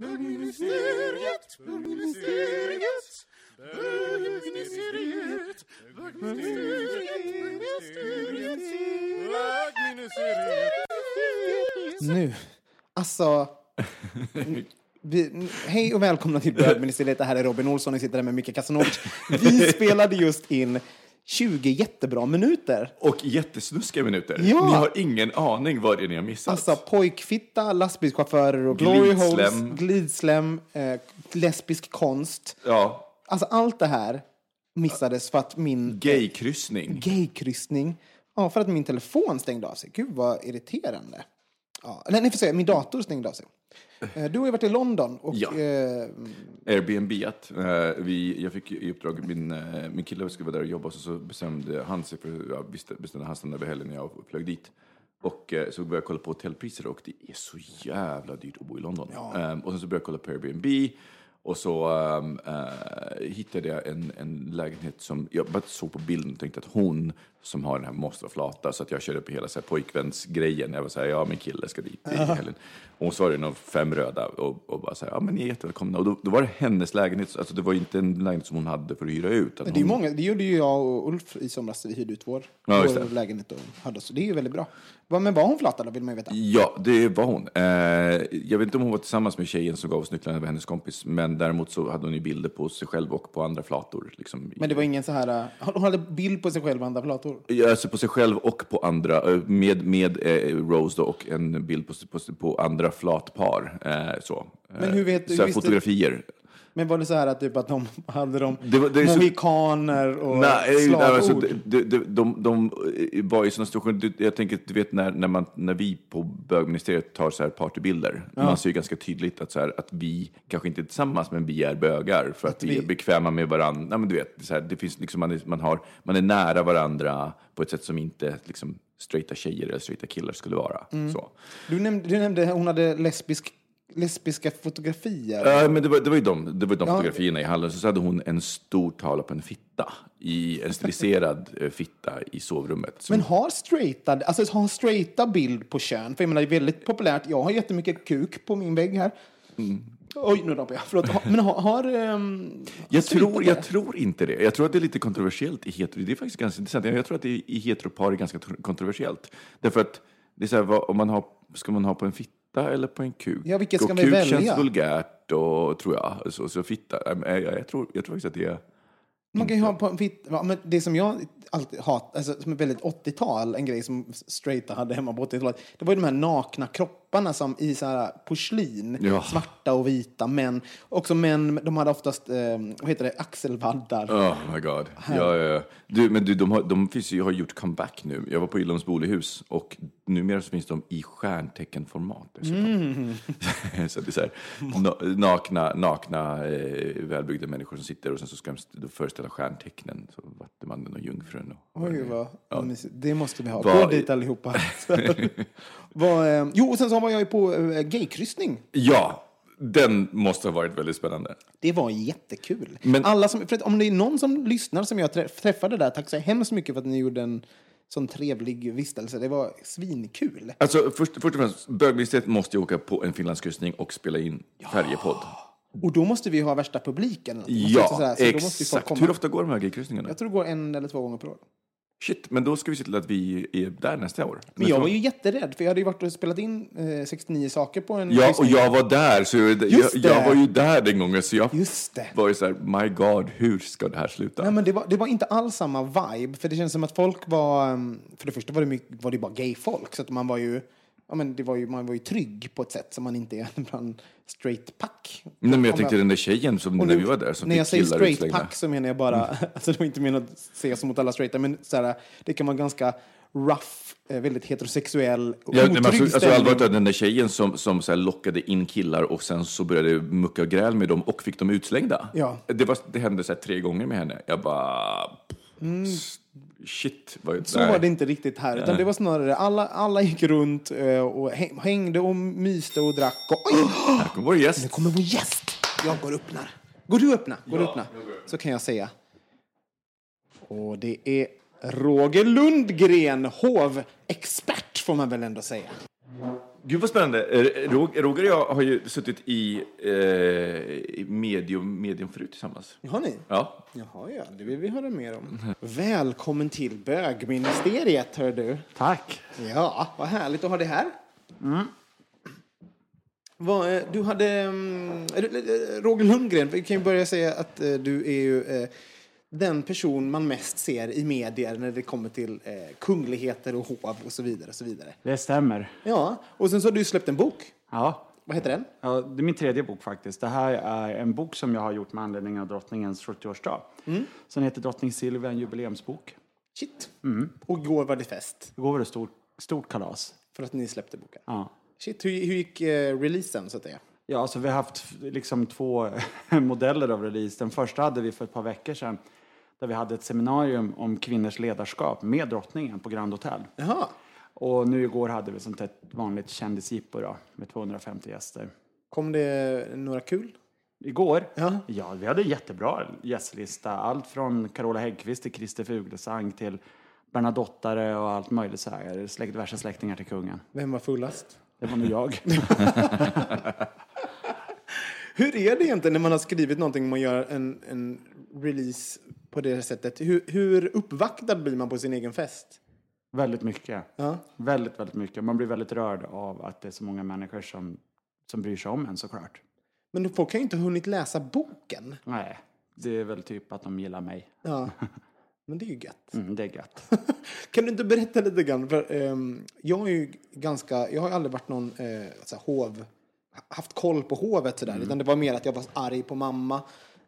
Bögministeriet, bögministeriet, bögministeriet, bögministeriet, Nu. Alltså... Vi, hej och välkomna till Bögministeriet. Det här är Robin Olsson. Ni sitter här med Micke Kasanovic. Vi spelade just in 20 jättebra minuter. Och jättesnuskiga minuter. Ja. Ni har ingen aning vad det är ni har missat. Alltså pojkfitta, lastbilschaufförer och glory holes, Glidslem. eh, lesbisk konst. ja, Alltså allt det här missades för att min... gaykryssning. Gaykryssning. Ja, för att min telefon stängde av sig. Gud vad irriterande. Ja, nej, ni får säga, min dator stängde av sig. Eh, Du har ju varit i London och Ja. eh, Airbnb. eh, vi, jag fick i uppdrag, min, eh, min kille skulle vara där och jobba, så, så bestämde han sig för, ja, bestämde, han stanna över helgen när jag flög dit. Och eh, så började jag kolla på hotellpriser och det är så jävla dyrt att bo i London. Ehm, och sen så började jag kolla på Airbnb och så ehm, eh, hittade jag en, en lägenhet som, jag bara såg på bilden och tänkte att hon som har den här måste vara flata. Så att jag körde på hela så här, pojkvänsgrejen. Jag var så här, ja min kille ska dit i helgen. Och hon svarade nog fem röda och, och bara så här, ja men ni är jättevälkomna. Och då, då var det hennes lägenhet, alltså det var inte en lägenhet som hon hade för att hyra ut. Men det, är hon, många, det gjorde ju jag och Ulf i somras. Vi hyrde ut vår, Ja, vår lägenhet och hade så. Det är ju väldigt bra. Men var hon flatad då, vill man ju veta. Ja, det var hon. Eh, jag vet inte om hon var tillsammans med tjejen som gav oss nycklarna, det var hennes kompis. Men däremot så hade hon ju bilder på sig själv och på andra flator. Liksom, Men det var ingen så här... eh, Hon hade bild på sig själv och andra flator. Ja, Alltså på sig själv och på andra, eh, med, med eh, Rose då, och en bild på, på, på andra flatpar. Så. Men hur vet- så hur visste- fotografier. Men var det så här att, typ, att de hade de Det var- det är så- mohikaner och Nej, nej, slagord? alltså, de, de, de, de var i sådana situationer, jag tänker, du vet när, när, man, när vi på bögministeriet tar så här partybilder, man ser ju ganska tydligt att, så här, att vi kanske inte är tillsammans, men vi är bögar för att, vi, vi- är bekväma med varandra. Nej, men du vet, så här, det finns liksom, man, är, man, har, man är nära varandra på ett sätt som inte liksom, straighta tjejer eller straighta killar skulle vara. Mm. Så. Du nämnde, du nämnde hon hade lesbisk, lesbiska fotografier. Ja, men det var, det var ju de, det var de Ja. fotografierna i hallen. Så hade hon en stor tavla på en fitta, i en stiliserad eh, fitta i sovrummet. som- Men har straighta, alltså har straighta bild på kön? För jag menar, det är väldigt populärt. Jag har jättemycket kuk på min vägg här. Mm. Oj, nu rappar jag. Förlåt. Men har... har um, Jag tror, jag tror inte det. Jag tror att det är lite kontroversiellt i hetero... Det är faktiskt ganska intressant. Jag tror att det i heteropar är ganska tr- kontroversiellt. Därför att det är så här, vad, om man har, ska man ha på en fitta eller på en kuk? Ja, vilket ska och vi kuk välja? känns vulgärt och tror jag. Så, så fitta, jag, jag, tror, jag tror faktiskt att det är... Man kan ju ha på en fitt, ja, men det som jag alltid hat, alltså som är väldigt 80-tal, en grej som straighta hade hemma på 80-talet, det var ju de här nakna kropparna som i så här porslin, Ja. svarta och vita män. Också män, de hade oftast, eh, vad heter det, axelvaddar. Oh my god. Ja, ja, ja. Du, men du, de, har, de finns ju, har gjort comeback nu. Jag var på Illums Bolihus och numera så finns de i stjärnteckenformat. dessutom. Mm. så det är så här, na- nakna, nakna eh, välbyggda människor som sitter och sen så ska de st- föreställa stjärntecknen. Så Vattumannen och Jungfrun. Och, Oj, vad mysigt. Det måste vi ha. Gå dit allihopa. vad, eh, jo, och sen så var jag ju på eh, gaykryssning. Ja, den måste ha varit väldigt spännande. Det var jättekul. Men- Alla som, för att om det är någon som lyssnar som jag träff- träffade där, tack så hemskt mycket för att ni gjorde en sån trevlig vistelse. Det var svinkul. Alltså, först, först och främst, bögministeriet måste ju åka på en finlandskryssning och spela in färjepodd. Och då måste vi ha värsta publiken. också Ja, så exakt. Hur ofta går de här gaykryssningarna? Jag tror det går en eller två gånger per år. Shit, men då ska vi se till att vi är där nästa år. Men jag var ju jätterädd, för jag hade ju varit och spelat in eh, 69 saker på en Ja, och jag var där, så jag, jag, jag var ju där den gången, så jag Just det. var ju så här, my God, hur ska det här sluta? Nej, men det, var, det var inte alls samma vibe, för det känns som att folk var... um, För det första var det, mycket, var det bara gay-folk, så att man var ju... Ja, men det var ju, man var ju trygg på ett sätt som man inte är bland straight pack. Nej, men jag tänkte den där tjejen som Och när nu- vi var där som När jag säger straight utslängda. pack så menar jag bara, alltså det var inte menat att säga så mot alla straighta, men så här, det kan vara ganska rough, eh, väldigt heterosexuell, Ja, otrygg alltså, alltså stämning. allvarligt talat, den där tjejen som, som så lockade in killar och sen så började mucka och gräl med dem och fick dem utslängda. Ja. Det, var, det hände så tre gånger med henne. Jag bara... Shit. Vad. Så nej. var det inte riktigt här, utan det var snarare alla, alla gick runt eh, och häng- hängde och myste och drack. Och, oj, Här kommer vår gäst. nu kommer vår gäst! Jag går och öppnar. Går du och öppna? Går du och öppna? Så kan jag säga. Och det är Roger Lundgren, hovexpert får man väl ändå säga. Gud vad spännande. Eh, Rog- Roger och jag har ju suttit i, eh, i medium, medium förut tillsammans. Har ni? Ja. Jaha, ja, det vill vi höra mer om. Välkommen till bögministeriet, hör du. Tack. Ja, vad härligt att ha det här. Vad, eh, du hade... mm, eh, Roger Lundgren, vi kan ju börja säga att du är ju den person man mest ser i medier när det kommer till eh, kungligheter och hov och så vidare. Och så vidare. Det stämmer. Ja, och sen så har du släppt en bok. Ja. Vad heter den? ja, det är min tredje bok faktiskt. Det här är en bok som jag har gjort med anledning av drottningens 70-årsdag. Mm. Den heter Drottning Silvia, en jubileumsbok. Shit. Och igår var det fest Igår var det stort, stort kalas. för att ni släppte boken. Ja. Shit, hur, hur gick eh, releasen så att säga? Ja, alltså vi har haft liksom två modeller av release. Den första hade vi för ett par veckor sedan. Där vi hade ett seminarium om kvinnors ledarskap med drottningen på Grand Hotel. Jaha. Och nu igår hade vi sånt ett vanligt kändisjippo då, med 250 gäster. Kom det några kul? Igår? Ja. ja, vi hade en jättebra gästlista. Allt från Carola Häggkvist till Christer Fuglesang till Bernadottare och allt möjligt så här. Släkt, diverse släktingar till kungen. Vem var fullast? Det var nog jag. Hur är det egentligen när man har skrivit någonting och man gör en, en release på det sättet? Hur, hur uppvaktad blir man på sin egen fest? väldigt mycket. Ja. Väldigt, väldigt mycket. Man blir väldigt rörd av att det är så många människor som, som bryr sig om en såklart. Men folk har ju inte hunnit läsa boken. Nej, det är väl typ att de gillar mig. Ja. Men det är ju gött. Mm, det är gött. Kan du inte berätta lite grann? För, ehm, jag är ju ganska, jag har aldrig varit någon eh, så här, hov, haft koll på hovet sådär. Utan det var mer att jag var arg på mamma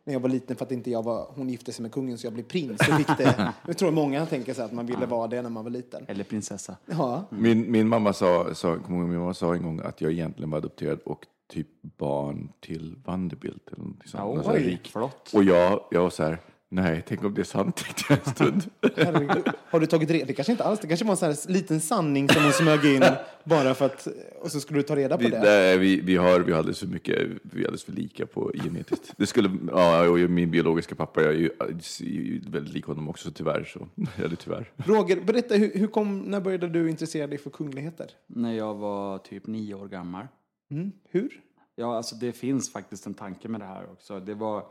när jag var liten för att inte jag var, hon gifte sig med kungen så jag blev prins. Så fick det, jag tror många tänker sig att man ville vara det när man var liten. Eller prinsessa. Ja. Min, min mamma sa, sa, min mamma sa en gång att jag egentligen var adopterad och typ barn till Vanderbilt eller någonting sånt. Ja, här oj, rik. förlåt. Och jag, jag var så här, nej, tänk om det är sant, tänkte jag en stund. Herregud. Har du tagit reda? Det kanske inte alls. Det kanske var en sån här liten sanning som hon smög in bara för att... Och så skulle du ta reda på Vi, det. nej, vi, vi, har, vi har alldeles för mycket, vi är alldeles för lika på genetiskt. Det skulle, ja, och min biologiska pappa, jag är ju, är ju väldigt lik honom också, så tyvärr så, eller tyvärr. Roger, berätta, hur, hur kom, när började du intressera dig för kungligheter? När jag var typ nio år gammal. Mm. Hur? Ja, alltså det finns faktiskt en tanke med det här också. Det var,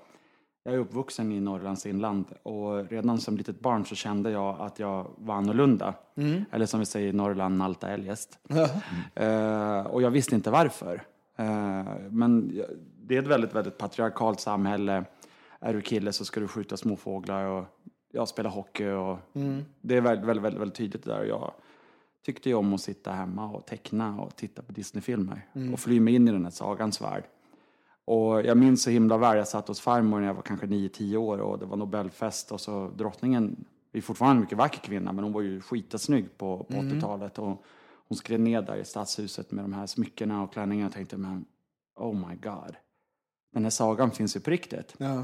jag är uppvuxen i Norrlands inland och redan som litet barn så kände jag att jag var annorlunda. Eller som vi säger i Norrland, nalta eljest. Eh, och jag visste inte varför. Eh, men jag- det är ett väldigt, väldigt patriarkalt samhälle. Är du kille så ska du skjuta småfåglar och ja, spela hockey. Och Det är väldigt, väldigt, väldigt, väldigt tydligt där. Jag tyckte ju om att sitta hemma och teckna och titta på Disneyfilmer och fly mig in i den här sagans värld. Och jag minns så himla väl, jag satt hos farmor när jag var kanske 9-10 år och det var Nobelfest och så drottningen, är fortfarande en mycket vacker kvinna men hon var ju skitasnygg på, på 80-talet och hon skrev ner där i stadshuset med de här smyckena och klänningarna och tänkte men oh my god, den här sagan finns ju på riktigt. Ja.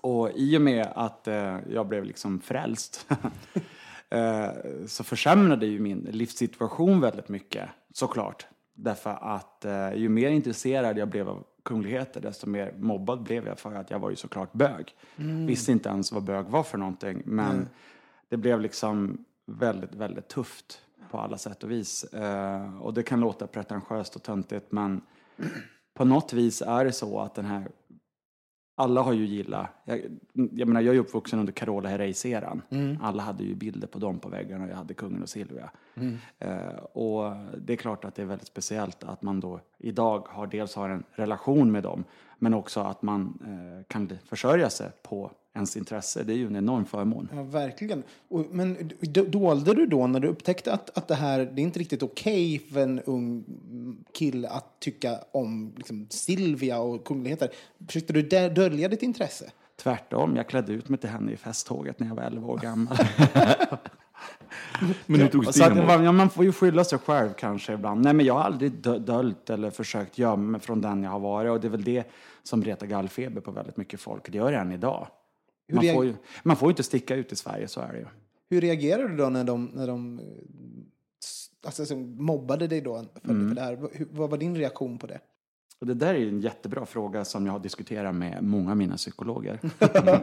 Och i och med att eh, jag blev liksom frälst eh, så försämrade ju min livssituation väldigt mycket, såklart. Därför att eh, ju mer intresserad jag blev av kungligheter, desto mer mobbad blev jag för att jag var ju såklart bög. Visste inte ens vad bög var för någonting, men det blev liksom väldigt, väldigt tufft på alla sätt och vis. Eh, och det kan låta pretentiöst och töntigt, men på något vis är det så att den här alla har ju gillat, jag, jag menar jag är uppvuxen under Carola Herreys-eran. Alla hade ju bilder på dem på väggarna och jag hade kungen och Silvia. Eh, och det är klart att det är väldigt speciellt att man då idag har dels har en relation med dem men också att man eh, kan försörja sig på ens intresse. Det är ju en enorm förmån. Ja, verkligen. Och, men dolde du då när du upptäckte att, att det här, det är inte riktigt okej för en ung kille att tycka om liksom, Silvia och kungligheter. Försökte du dö- dölja ditt intresse? Tvärtom, jag klädde ut mig till henne i festtåget när jag var 11 år gammal. Men hur togs det att, ja, man får ju skylla sig själv kanske ibland. Nej, men jag har aldrig döljt eller försökt gömma mig från den jag har varit. Och det är väl det som retar gallfeber på väldigt mycket folk. Det gör det än idag. Hur Man får, ju, man får ju inte sticka ut i Sverige, så är det ju. Hur reagerade du då när de, när de eh, alltså, så mobbade dig då för, Mm. för det här? Vad var din reaktion på det? Och det där är en jättebra fråga som jag har diskuterat med många av mina psykologer.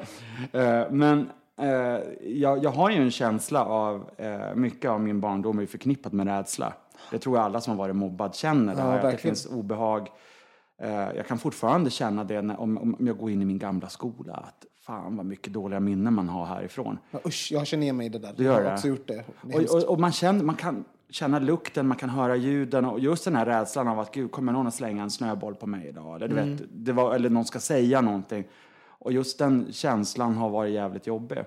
Eh, Men jag, jag har ju en känsla av, eh, mycket av min barndom är förknippat med rädsla. Det tror jag alla som har varit mobbad känner, det här, att det finns obehag. Eh, Jag kan fortfarande känna det när, om, om jag går in i min gamla skola, att fan vad mycket dåliga minnen man har härifrån. Ja, usch, jag känner igen mig i det där. Du gör jag har det? också gjort det. det Och, och, och man, känner, man kan känna lukten, man kan höra ljuden och just den här rädslan av att gud, kommer någon att slänga en snöboll på mig idag? Eller, du Mm. vet, det var, eller någon ska säga någonting. Och just den känslan har varit jävligt jobbig.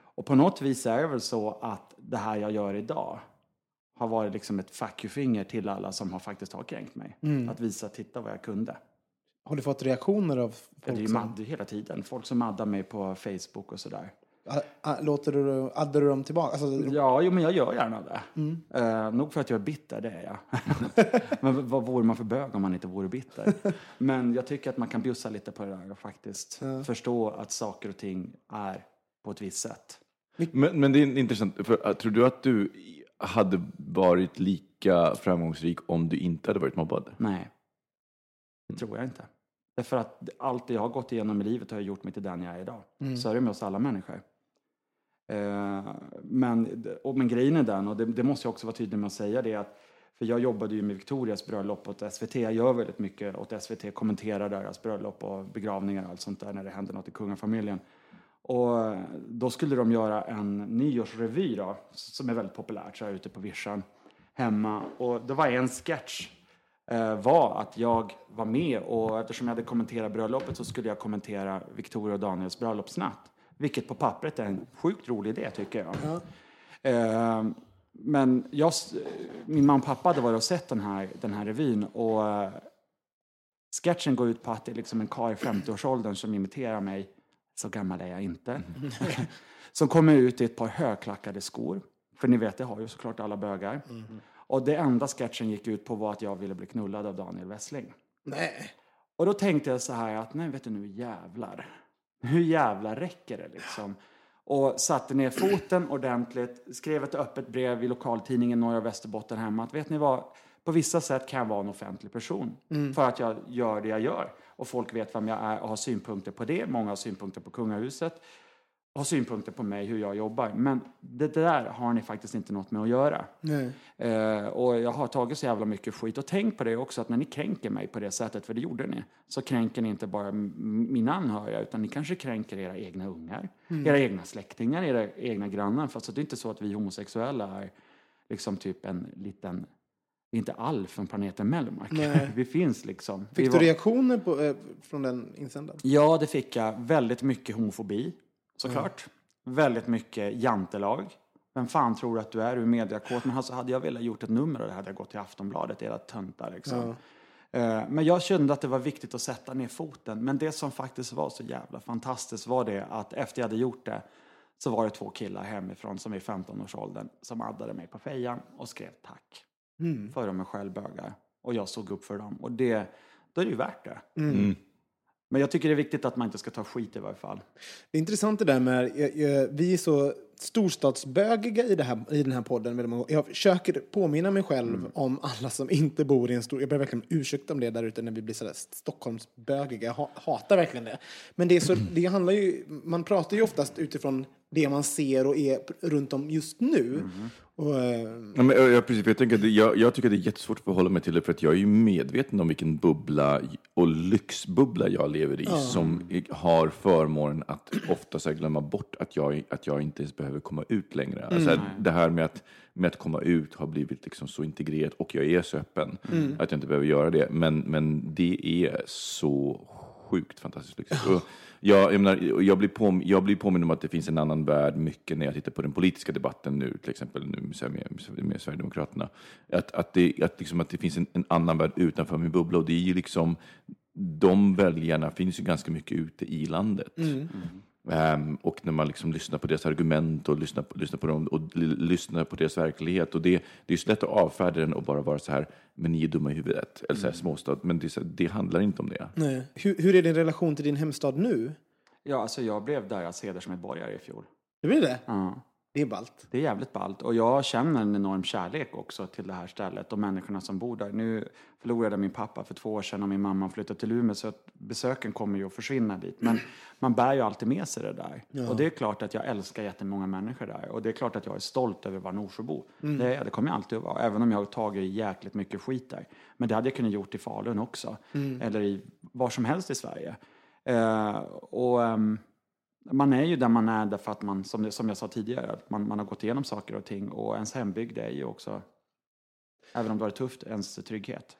Och på något vis är det väl så att det här jag gör idag har varit liksom ett fuck you-finger till alla som har faktiskt har kränkt mig. Mm. Att visa, titta vad jag kunde. Har du fått reaktioner av Ja, det är folk ju som... hela tiden. Folk som maddar mig på Facebook och sådär. Låter du, addar du dem tillbaka? Alltså, Ja, jo, men jag gör gärna det. Mm. Eh, nog för att jag är bitter, det är jag. men vad vore man för bög om man inte vore bitter? men jag tycker att man kan bjussa lite på det där och faktiskt förstå att saker och ting är på ett visst sätt. Men, men det är intressant, för, uh, tror du att du hade varit lika framgångsrik om du inte hade varit mobbad? Nej, det tror jag inte. Därför att allt det jag har gått igenom i livet har gjort mig till den jag är idag. Så är det med oss alla människor. Eh, men, och, men grejen är den, och det, det måste jag också vara tydlig med att säga det, att för jag jobbade ju med Victorias bröllop åt SVT. Jag gör väldigt mycket åt SVT, kommenterar deras bröllop och begravningar och allt sånt där när det händer något i kungafamiljen. Och då skulle de göra en nyårsrevy då, som är väldigt populärt så här ute på vischan hemma. Och det var en sketch eh, var att jag var med och eftersom jag hade kommenterat bröllopet så skulle jag kommentera Victoria och Daniels bröllopsnatt. Vilket på pappret är en sjukt rolig idé tycker jag. Eh, men jag, min mamma och pappa hade varit och sett den här, den här revyn och eh, sketchen går ut på att det är liksom en karl i 50-årsåldern som imiterar mig. Så gammal är jag inte. som kommer ut i ett par högklackade skor. För ni vet, det har ju såklart alla bögar. Och det enda sketchen gick ut på var att jag ville bli knullad av Daniel Wessling. nej. Och då tänkte jag så här att, nej vet du nu jävlar. Hur jävlar räcker det liksom? Och satte ner foten ordentligt, skrev ett öppet brev i lokaltidningen Norra Västerbotten hemma att vet ni vad, på vissa sätt kan jag vara en offentlig person. För att jag gör det jag gör. Och folk vet vem jag är och har synpunkter på det. Många har synpunkter på kungahuset. Har synpunkter på mig, hur jag jobbar. Men det där har ni faktiskt inte något med att göra. Eh, och jag har tagit så jävla mycket skit. Och tänk på det också att när ni kränker mig på det sättet, för det gjorde ni, så kränker ni inte bara mina anhöriga, utan ni kanske kränker era egna ungar, era egna släktingar, era egna grannar. Fast det är inte så att vi homosexuella är liksom typ en liten, inte all från planeten Mellmark. Vi finns liksom. Fick var- du reaktioner på, eh, från den insändaren? Ja, det fick jag. Väldigt mycket homofobi, såklart. Väldigt mycket jantelag. Vem fan tror du att du är? Du är mediakåt. Men alltså, hade jag velat gjort ett nummer av det hade jag gått till Aftonbladet, era töntar liksom. Eh, Men jag kände att det var viktigt att sätta ner foten. Men det som faktiskt var så jävla fantastiskt var det att efter jag hade gjort det så var det två killar hemifrån som är i 15-årsåldern som addade mig på fejan och skrev tack. För de är självbögar. Och jag såg upp för dem. Och det, då är det ju värt det. Men jag tycker det är viktigt att man inte ska ta skit i varje fall. Det är intressant det där med, vi är så storstadsbögiga i, det här, i den här podden. Jag försöker påminna mig själv Mm. om alla som inte bor i en stor... Jag ber verkligen om ursäkt om det där ute när vi blir sådär Stockholmsbögiga. Jag ha, hatar verkligen det. Men det, är så, det handlar ju... Man pratar ju oftast utifrån det man ser och är runt om just nu. Och, eh, Ja, men, jag, jag, precis, jag, tänker jag, jag tycker det är jättesvårt att förhålla mig till det för att jag är ju medveten om vilken bubbla och lyxbubbla jag lever i som i- har förmånen att ofta så här, glömma bort att jag, att jag inte ens behöver komma ut längre. Alltså, att det här med att, med att komma ut har blivit liksom så integrerat och jag är så öppen att jag inte behöver göra det. Men, men det är så sjukt fantastiskt lyxigt. Jag, jag, menar, jag, blir på, jag blir påmind om att det finns en annan värld mycket när jag tittar på den politiska debatten nu, till exempel nu med, med, Sverigedemokraterna. Att, att, det, att, liksom, att det finns en, en annan värld utanför min bubbla och det är ju liksom, de väljarna finns ju ganska mycket ute i landet. Ehm, och när man liksom lyssnar på deras argument och lyssnar på, lyssnar på dem och lyssnar på deras verklighet. Och det, det är ju så lätt att avfärda den och bara vara så här, men ni är dumma i huvudet. Eller så här småstad. Men det, är så här, det handlar inte om det. nej. Hur, hur är din relation till din hemstad nu? Ja, alltså jag blev deras hedersmedborgare i fjol. Det blir det? Ja. Det är ballt. Det är jävligt ballt. Och jag känner en enorm kärlek också till det här stället och människorna som bor där. Nu förlorade jag min pappa för två år sedan och min mamma flyttade till Umeå så att besöken kommer ju att försvinna dit. Men man bär ju alltid med sig det där. Och det är klart att jag älskar jättemånga människor där. Och det är klart att jag är stolt över att vara Norsjöbo. Det, är- det kommer jag alltid att vara. Även om jag har tagit jäkligt mycket skit där. Men det hade jag kunnat gjort i Falun också. Eller i var som helst i Sverige. Eh, och... ehm, man är ju där man är därför att man, som, som jag sa tidigare, att man, man har gått igenom saker och ting och ens hembygd är ju också, även om det var tufft, ens trygghet.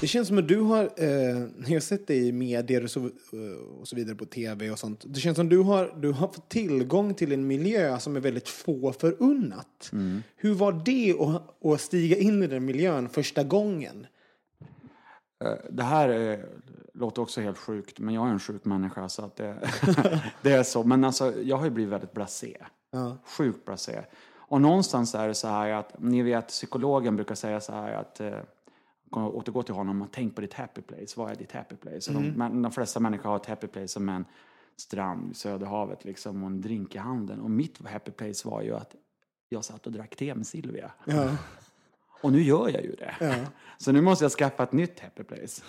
Det känns som att du har, eh, när jag har sett dig i medier och så, eh, och så vidare på tv och sånt. Det känns som att du har, du har fått tillgång till en miljö som är väldigt få förunnat. Hur var det att, att stiga in i den miljön första gången? Eh, Det här är, låter också helt sjukt, men jag är en sjuk människa så att det, det är så. Men alltså, jag har ju blivit väldigt blasé. Sjukt blasé. Och någonstans är det så här att, ni vet psykologen brukar säga så här att eh, kommer återgå till honom, och tänk på ditt happy place. Vad är ditt happy place? Och De, de flesta människor har ett happy place som en strand vid Söderhavet liksom, och en drink i handen. Och mitt happy place var ju att jag satt och drack te med Silvia. Ja. Och nu gör jag ju det. Så nu måste jag skaffa ett nytt happy place.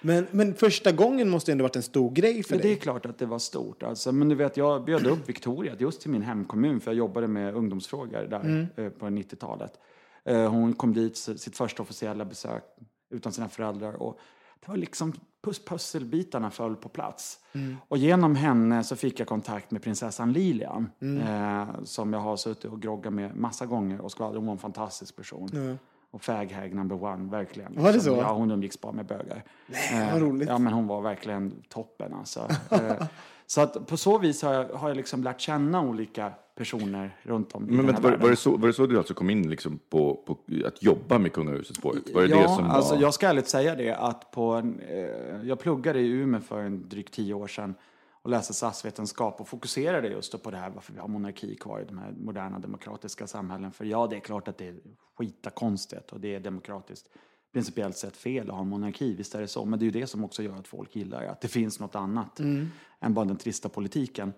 Men, men första gången måste ändå varit en stor grej för men det är dig. klart att det var stort. Alltså, men du vet, jag bjöd upp Victoria just till min hemkommun för jag jobbade med ungdomsfrågor där eh, på 90-talet. Eh, hon kom dit, sitt första officiella besök utan sina föräldrar. Och det var liksom pusselbitarna föll på plats. Och genom henne så fick jag kontakt med prinsessan Lilian. Eh, som jag har suttit och groggat med massa gånger och skvallrat. Hon var en fantastisk person. Och faghag number one, verkligen. Var det så? Ja, hon umgicks bara med bögar. Nej, vad roligt. Ja, men hon var verkligen toppen alltså. Eh, så att på så vis har jag, har jag liksom lärt känna olika personer runt om i Men den vänta, här var, var, det så, var det så du alltså kom in liksom på, på att jobba med kungahuset spåret? Var det ja, det som alltså var... jag ska ärligt säga det att på en, eh, jag pluggade i Umeå för en drygt tio år sedan och läste statsvetenskap och fokuserade just då på det här varför vi har monarki kvar i de här moderna demokratiska samhällen. För ja, det är klart att det är skitakonstigt och det är demokratiskt principiellt sett fel att ha en monarki, visst är det så. Men det är ju det som också gör att folk gillar det, att det finns något annat än bara den trista politiken.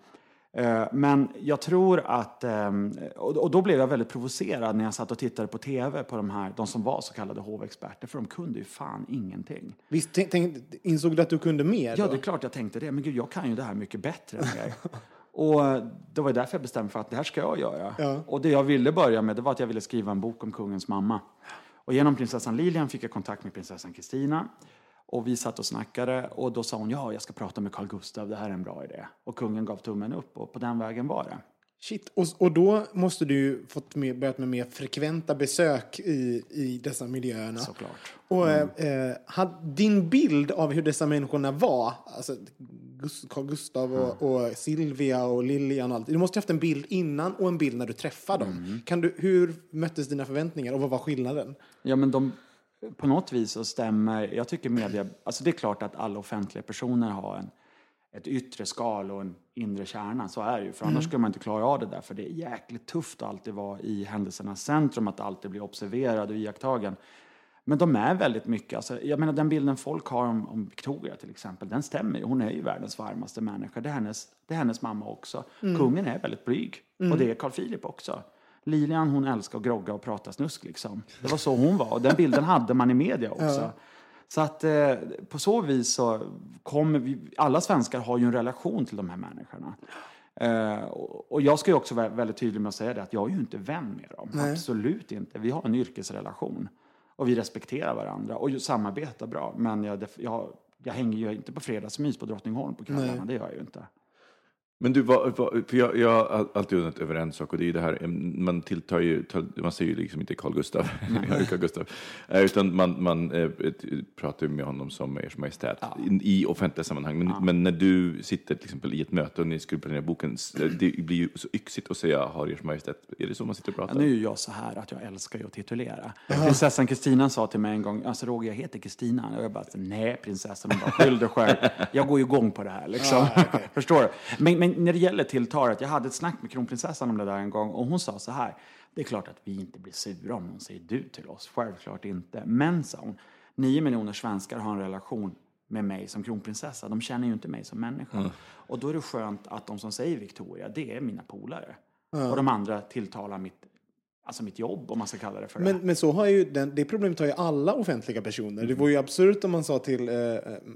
Eh, Men jag tror att, ehm, och då blev jag väldigt provocerad när jag satt och tittade på tv på de här, de som var så kallade hovexperter, för de kunde ju fan ingenting. Visst, tänk, tänk, insåg du att du kunde mer? Ja, då? det är klart jag tänkte det, men gud, jag kan ju det här mycket bättre än er. Och eh, det var därför jag bestämde för att det här ska jag göra. Ja. Och det jag ville börja med, det var att jag ville skriva en bok om kungens mamma. Och genom prinsessan Lilian fick jag kontakt med prinsessan Kristina. Och vi satt och snackade och då sa hon, ja, jag ska prata med Carl Gustav, det här är en bra idé. Och kungen gav tummen upp och på den vägen var det. Shit. Och, och då måste du fått med, börjat med mer frekventa besök i, i dessa miljöerna. Såklart. Och Mm. eh, hade din bild av hur dessa människorna var, alltså Carl Gustav och, och Silvia och Lilian och allt. Du måste ha haft en bild innan och en bild när du träffade dem. Mm. Kan du, hur möttes dina förväntningar och vad var skillnaden? Ja, men de, på något vis så stämmer, jag tycker media, alltså det är klart att alla offentliga personer har en, ett yttre skal och en inre kärna, så är det ju. För annars skulle man inte klara av det där, för det är jäkligt tufft att alltid vara i händelsernas centrum, att alltid bli observerad och iakttagen. Men de är väldigt mycket, alltså, jag menar den bilden folk har om, om Victoria till exempel, den stämmer ju. Hon är ju världens varmaste människa, det är hennes, det är hennes mamma också. Kungen är väldigt blyg, och det är Carl Philip också. Lilian hon älskar att grogga och prata snusk liksom. Det var så hon var och den bilden hade man i media också. Så att eh, på så vis så kommer vi, alla svenskar har ju en relation till de här människorna. Eh, och och jag ska ju också vara väldigt tydlig med att säga det att jag är ju inte vän med dem. Absolut inte. Vi har en yrkesrelation. Och vi respekterar varandra och samarbetar bra. Men jag, jag, jag hänger ju inte på fredagsmys på Drottningholm på kvällarna. Det gör jag ju inte. Men du, vad, vad, för jag, jag har alltid undrat över en sak och det är ju det här, man tilltar ju, man säger ju liksom inte Carl Gustav, Carl Gustav eh, utan man, man eh, pratar ju med honom som Ers Majestät i, i offentliga sammanhang. Men, men när du sitter till exempel i ett möte och ni skulle planera boken, s- det blir ju så yxigt att säga har Ers Majestät, är det så man sitter och pratar? Ja, nu är jag så här att jag älskar ju att titulera. Prinsessan Kristina sa till mig en gång, alltså Roger, jag heter Kristina. Och jag bara, nej prinsessan, hon bara, skyll dig själv. Jag går ju igång på det här liksom. Förstår du? Men, men när det gäller tilltalet, jag hade ett snack med kronprinsessan om det där en gång och hon sa så här, det är klart att vi inte blir sura om någon säger du till oss, självklart inte. Men sa hon, nio miljoner svenskar har en relation med mig som kronprinsessa. De känner ju inte mig som människa. Och då är det skönt att de som säger Victoria, det är mina polare. Och de andra tilltalar mitt, alltså mitt jobb, om man ska kalla det för det. Men, men så har ju den, det problemet har ju alla offentliga personer. Det vore ju absurt om man sa till eh,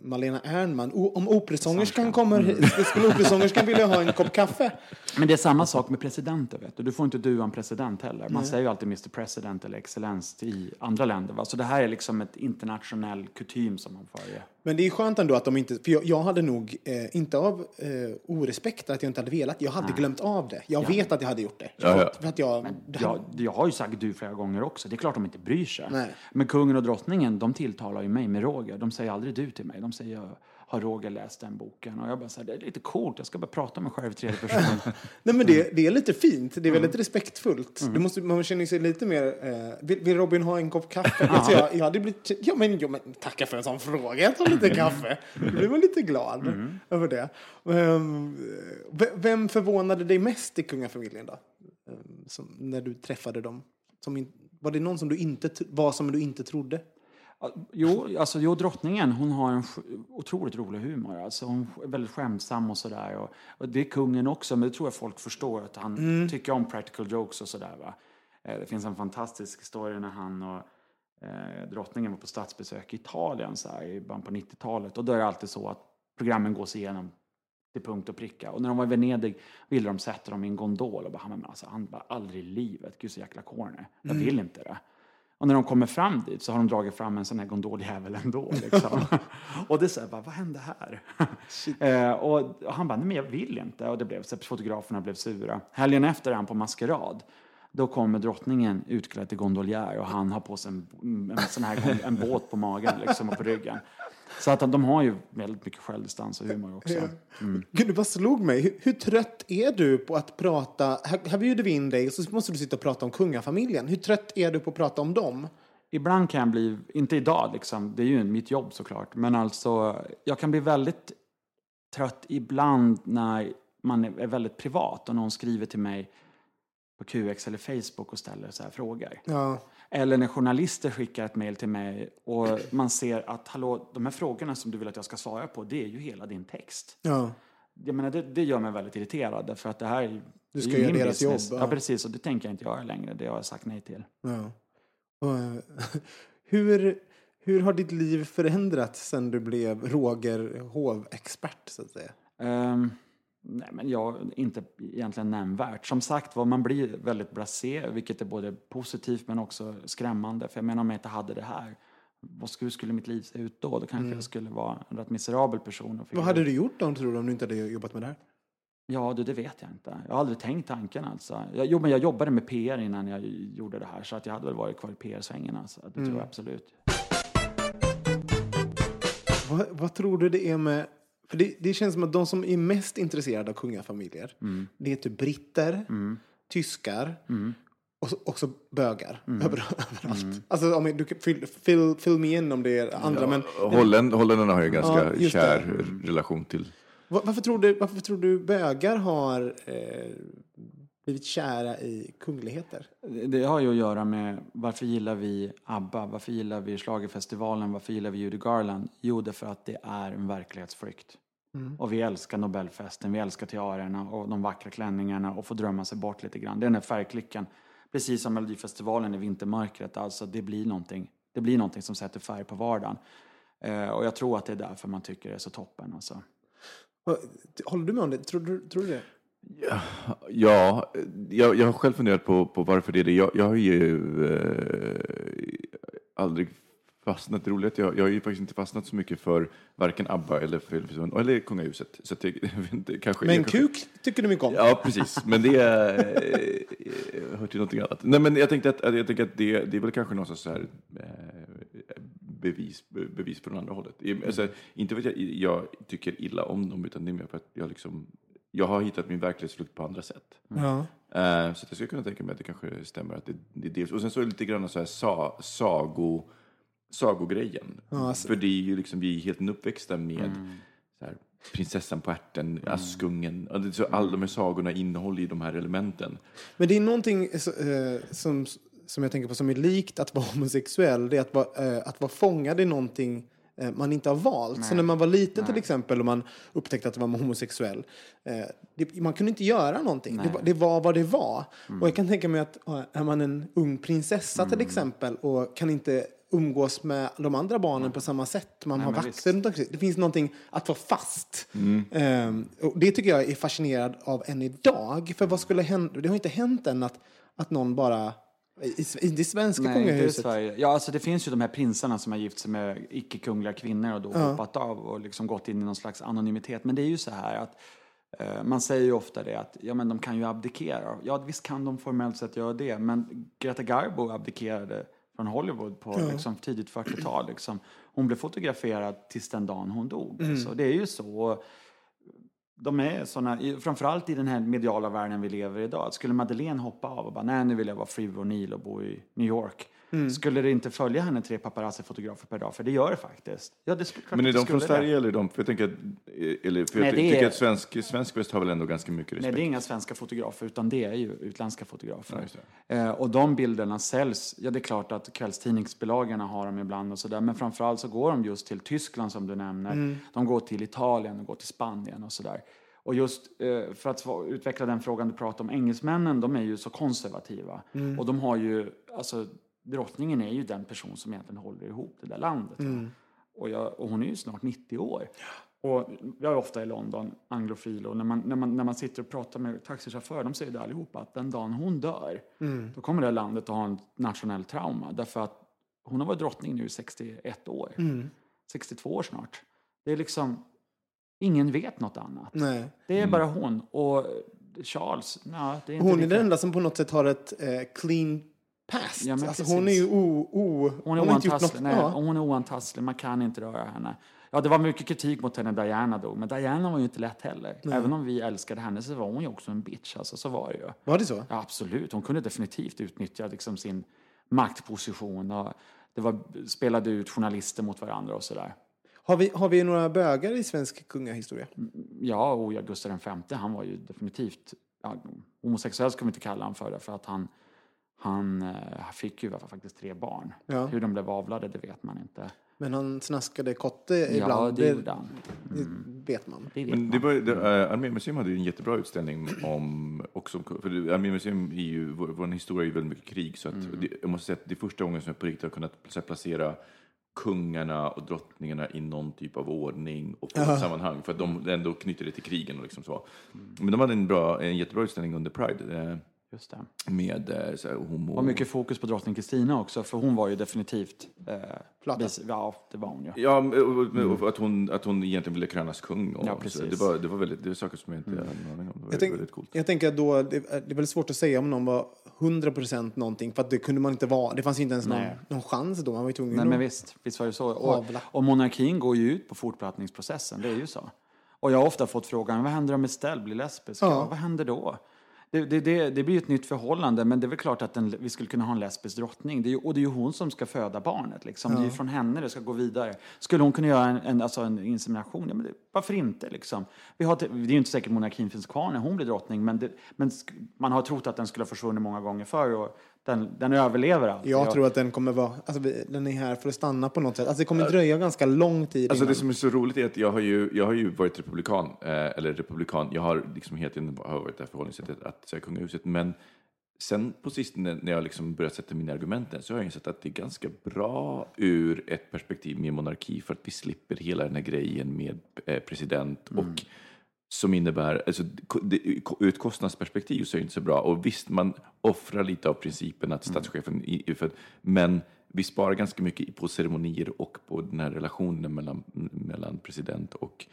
Malena Ernman, "O- om operasångerskan kommer hit, skulle operasångerskan vilja ha en kopp kaffe? Men det är samma sak med presidenter. Vet du. du får inte dua en president heller. Man säger ju alltid Mr President eller excellens i andra länder. Va? Så det här är liksom ett internationell kutym som man följer. Men det är skönt ändå att de inte, för jag, jag hade nog, eh, inte av eh, orespekt att jag inte hade velat, jag hade glömt av det. Jag vet att jag hade gjort det. Ja, ja. För att jag, här- Jag, jag har ju sagt du flera gånger också. Det är klart de inte bryr sig. Nej. Men kungen och drottningen, de tilltalar ju mig med Roger. De säger aldrig du till mig. De säger har Roger läst den boken? Och jag bara säger det är lite coolt. Jag ska bara prata med mig själv i tredje person. Nej, men det, det är lite fint. Det är väldigt respektfullt. Du måste, man känner sig lite mer... Eh, vill, vill Robin ha en kopp kaffe? Alltså, jag, jag hade blivit... Ja men, jo, men tacka för en sån fråga. Jag tar lite kaffe. Då blir man lite glad över det. Ehm, vem förvånade dig mest i kungafamiljen då? Ehm, som, när du träffade dem? Som var det någon som du inte, var som du inte trodde? Jo, alltså, jo, drottningen hon har en otroligt rolig humor. Alltså, hon är väldigt skämtsam och sådär. Och, och det är kungen också, men det tror jag folk förstår. Att han tycker om practical jokes och sådär. Va? Eh, Det finns en fantastisk historia när han och eh, drottningen var på statsbesök i Italien så här, i början på 90-talet. Och då är det alltid så att programmen gås igenom till punkt och pricka. Och när de var i Venedig ville de sätta dem i en gondol. Och bara, men alltså, han bara, aldrig i livet, gud så jäkla corny. Jag vill inte det. Och när de kommer fram dit så har de dragit fram en sån här gondoljävel ändå. Liksom. och det är så här, bara, vad hände här? eh, och, och han bara, nej men jag vill inte. Och det blev så att fotograferna blev sura. Helgen efter är han på maskerad. Då kommer drottningen utklädd till gondoljär och han har på sig en, en, sån här, en båt på magen liksom, och på ryggen. Så att de har ju väldigt mycket självdistans och humor också. Gud, det bara slog mig. Hur, hur trött är du på att prata? Här, här bjuder vi in dig och så måste du sitta och prata om kungafamiljen. Hur trött är du på att prata om dem? Ibland kan jag bli, inte idag liksom, det är ju mitt jobb såklart, men alltså jag kan bli väldigt trött ibland när man är är väldigt privat och någon skriver till mig på QX eller Facebook och ställer så här frågor. Ja. Eller när journalister skickar ett mejl till mig och man ser att hallå, de här frågorna som du vill att jag ska svara på, det är ju hela din text. Ja. Jag menar, det, det gör mig väldigt irriterad för att det här är Du ska göra deras business. jobb, Ja. ja. precis, och det tänker jag inte göra längre. Det har jag sagt nej till. Ja. Och, hur, hur har ditt liv förändrats sen du blev Roger hovexpert så att säga? Ehm, nej, men jag, inte egentligen nämnvärt. Som sagt var, man blir väldigt blasé, vilket är både positivt men också skrämmande. För jag menar, om jag inte hade det här, hur skulle mitt liv se ut då? Då kanske jag skulle vara en rätt miserabel person. Vad hade du gjort då, tror du, om du inte hade jobbat med det här? Ja, du, det vet jag inte. Jag har aldrig tänkt tanken alltså. Jag, jo, men jag jobbade med PR innan jag gjorde det här, så att jag hade väl varit kvar i PR-svängen. Alltså. Det tror jag absolut. Vad, vad tror du det är med... För det, det känns som att de som är mest intresserade av kungafamiljer, det är typ britter, tyskar och så- också bögar över, överallt. Alltså, om du kan fill, fill, fill me in om det är andra, men Holländ, holländarna har ju en ganska Ja, just det. kär relation till va- varför tror du, varför tror du bögar har eh, blivit kära i kungligheter? Det- har ju att göra med varför gillar vi ABBA, varför gillar vi Schlagerfestivalen, varför gillar vi Judy Garland? Jo, det är för att det är en verklighetsflykt. Och vi älskar Nobelfesten, vi älskar tiarerna och de vackra klänningarna och få drömma sig bort lite grann. Det är den här färgklicken. Precis som Melodifestivalen i vintermörkret, alltså det blir någonting. Det blir någonting som sätter färg på vardagen. Eh, och jag tror att det är därför man tycker det är så toppen. Alltså. Håller du med om det? Tror, du- tror du det? Ja, jag, jag har själv funderat på, på varför det är det. Jag, jag har ju eh, aldrig fastnat, det är roligt, jag, jag har ju faktiskt inte fastnat så mycket för varken ABBA eller, för, eller kungahuset. Så det, inte, kanske, Men kanske, kuk tycker du mycket om? Ja, precis. Men det eh, hör till någonting annat. Nej, men jag tänkte att, jag tänker att det, det är väl kanske någon så här, eh, bevis, be- bevis på den andra hållet. Alltså, inte för att jag, jag tycker illa om dem, utan det är mer för att jag, liksom, jag har hittat min verklighetsflykt på andra sätt. Ja. Eh, så jag skulle kunna tänka mig att det kanske stämmer. Att det, det är dels, och sen så är det lite grann så här sa, sago, sagogrejen. alltså- För det är ju liksom, vi är helt uppväxta med så här, prinsessan på ärten, Askungen. Ja, det är Så alla de här sagorna innehåller ju de här elementen. Men det är någonting så, eh, som, som jag tänker på som är likt att vara homosexuell. Det är att vara, eh, att vara fångad i någonting man inte har valt. Så när man var liten till exempel och man upptäckte att man var homosexuell. Eh, det, man kunde inte göra någonting. Det, var- det var vad det var. Och jag kan tänka mig att eh, är man en ung prinsessa till exempel och kan inte umgås med de andra barnen på samma sätt. Man har men vakter runt omkring. Det finns någonting att vara fast. Ehm, och det tycker jag är fascinerad av än idag. För vad skulle hända? Det har inte hänt än att, att någon bara... I, i det svenska Nej, inte i kungahuset. Sverige. Ja, alltså det finns ju de här prinsarna som har gift sig med icke-kungliga kvinnor och då hoppat av och liksom gått in i någon slags anonymitet. Men det är ju så här att eh, man säger ju ofta det att ja, men de kan ju abdikera. Ja, visst kan de formellt sett göra det, men Greta Garbo abdikerade från Hollywood på liksom, tidigt 40-tal. Liksom. Hon blev fotograferad tills den dagen hon dog. Så det är ju så. De är såna, framförallt i den här mediala världen vi lever i idag. Skulle Madeleine hoppa av och bara, nej nu vill jag vara Free O'Neill och bo i New York. Skulle det inte följa henne tre paparazzi-fotografer per dag? För det gör det faktiskt. Ja, det skulle, Men är de från Sverige det. eller är de... För jag tänker att, eller, för Nej, jag tycker är- att svensk, svensk väst har väl ändå ganska mycket Nej, respekt. det är inga svenska fotografer, utan det är ju utländska fotografer. Ja, eh, och de bilderna säljs, ja det är klart att kvällstidningsbilagorna har dem ibland och sådär, men framförallt så går de just till Tyskland som du nämner. De går till Italien och går till Spanien och sådär. Och just eh, för att utveckla den frågan du pratade om, engelsmännen, de är ju så konservativa. Och de har ju, alltså drottningen är ju den person som egentligen håller ihop det där landet. va. Och, jag, och hon är ju snart 90 år. Och jag är ofta i London, anglofil, och när man, när, man, när man sitter och pratar med taxichaufförer, de säger det allihopa, att den dagen hon dör, då kommer det här landet att ha en nationell trauma. Därför att hon har varit drottning nu i 61 år. 62 år snart. Det är liksom, ingen vet något annat. Nej. Det är bara hon. Och Charles, nej, det är inte Hon är lika- den enda som på något sätt har ett eh, clean past. Ja, alltså, hon är ju o, o, Hon är gjort oantastlig. Nej, Ja. hon är oantastlig. Man kan inte röra henne. Ja, det var mycket kritik mot henne när Diana dog, men Diana var ju inte lätt heller. Även om vi älskade henne så var hon ju också en bitch. Alltså, så var det ju. Var det så? Ja, absolut. Hon kunde definitivt utnyttja liksom, sin maktposition. Och det var, spelade ut journalister mot varandra och sådär. Har vi, har vi några bögar i svensk kungahistoria? Ja, och Gustav V, han var ju definitivt... Ja, homosexuell ska vi inte kalla honom för, för att han, han eh, fick ju faktiskt tre barn. Ja. Hur de blev avlade, det vet man inte. Men han snaskade kotte Ja, ibland. det gjorde han. det vet man. Det vet Men det var, det, äh, Armémuseum hade ju en jättebra utställning om, också för Armémuseum är ju, vår, vår historia är ju väldigt mycket krig, så att Mm. det, jag måste säga att det är första gången som jag på riktigt har kunnat placera kungarna och drottningarna i någon typ av ordning och på ett sammanhang, för att de ändå knyter det till krigen och liksom så. Mm. Men de hade en, bra, en jättebra utställning under Pride eh, Just det. med eh, så här, homo... Och mycket fokus på drottning Kristina också, för hon var ju definitivt... Eh, Plata. bis- ja, det var hon ju. Ja, och, och, och att, hon, att hon egentligen ville krönas kung. Och Ja, så. precis. Det, var, det var väldigt, det var saker som jag inte hade en aning om. Det var Jag, tänk, väldigt coolt. jag tänker att då, det, är- det är väldigt svårt att säga om någon var 100% någonting, för att det kunde man inte vara. Det fanns inte ens någon, Nej. någon chans då. Man var ju tvungen Nej, men visst, visst var det så. Och, och monarkin går ju ut på fortplantningsprocessen, det är ju så. Och jag har ofta fått frågan, vad händer om Estelle blir lesbisk? Ja. vad händer då? Det, det, det, det blir ett nytt förhållande, men det är väl klart att en, vi skulle kunna ha en lesbisk drottning. Det är ju, och det är ju hon som ska föda barnet. Liksom. Det är ju från henne det ska gå vidare. Skulle hon kunna göra en, en, alltså en insemination? Ja, men det, varför inte? Liksom? Vi har, det är ju inte säkert monarkin finns kvar när hon blir drottning, men, det, men man har trott att den skulle ha försvunnit många gånger förr. Och den, den överlever alltid. Jag tror att den kommer vara, alltså den är här för att stanna på något sätt. Alltså det kommer dröja ganska lång tid Alltså det som är så roligt är att jag har ju, jag har ju varit republikan, eh, eller republikan, jag har liksom hela tiden har varit det här förhållningssättet att säga kungahuset, men sen på sistone när jag liksom börjat sätta mina argument så har jag insett att det är ganska bra ur ett perspektiv med monarki för att vi slipper hela den här grejen med eh, president och som innebär, alltså, det- ur ett kostnadsperspektiv så är det inte så bra. Och visst, man offrar lite av principen att statschefen, i, för, men vi sparar ganska mycket på ceremonier och på den här relationen mellan, mellan president och,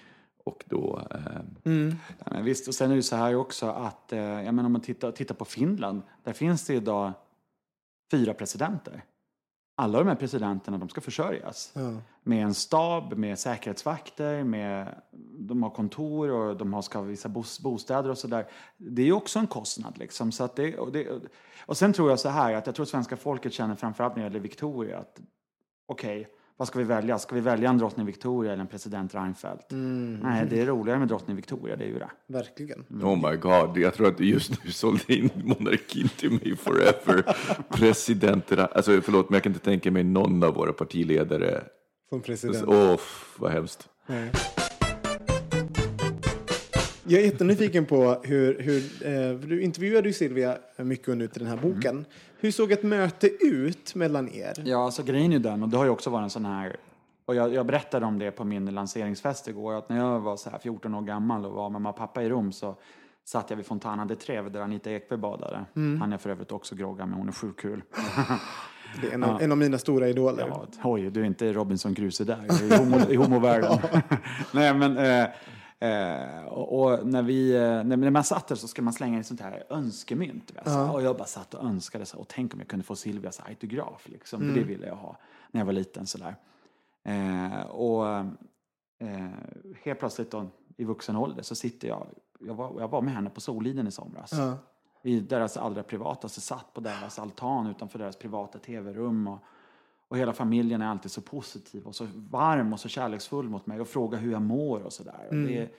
och då... Eh, Ja, men visst, och sen är det så här också att, eh, jag menar om man tittar, tittar på Finland, där finns det idag fyra presidenter. Alla de här presidenterna, de ska försörjas. Med en stab, med säkerhetsvakter, med, de har kontor och de har, ska ha vissa bos, bostäder och sådär. Det är ju också en kostnad liksom. Så att det, och, det, och sen tror jag så här, att jag tror svenska folket känner framförallt när det gäller Victoria att okej, vad ska vi välja? Ska vi välja en drottning Victoria eller en president Reinfeldt? Nej, det är roligare med drottning Victoria, det är ju det. Verkligen. Oh my god, jag tror att du just nu sålde in monarkin till mig forever. Presidenter, alltså förlåt men jag kan inte tänka mig någon av våra partiledare. Som president. Åh, vad hemskt. Jag är jättenyfiken på hur, hur eh, du intervjuade ju Silvia mycket under den här boken. Hur såg ett möte ut mellan er? Ja, alltså grejen är den, och det har ju också varit en sån här, och jag, jag berättade om det på min lanseringsfest igår, att när jag var så här 14 år gammal och var med mamma och pappa i Rom så satt jag vid Fontana de Trevi där Anita Ekberg badade. Han är för övrigt också grogga, men hon är sjukt kul. Det är en av, en av mina stora idoler. Ja, oj, du är inte Robinson Crusoe där i, homo, i homovärlden. Nej, men... Eh, eh, och, och när, vi, eh, när, när man satt där så ska man slänga in sånt här önskemynt. Vet, så. Och jag bara satt och önskade så, och tänk om jag kunde få Silvias autograf. Liksom. För det ville jag ha när jag var liten. Så där. Eh, och eh, helt plötsligt då, i vuxen ålder så sitter jag, jag var, jag var med henne på Soliden i somras. I deras allra privataste, satt på deras altan utanför deras privata tv-rum. Och, och hela familjen är alltid så positiv och så varm och så kärleksfull mot mig och frågar hur jag mår och sådär. Och Det, är-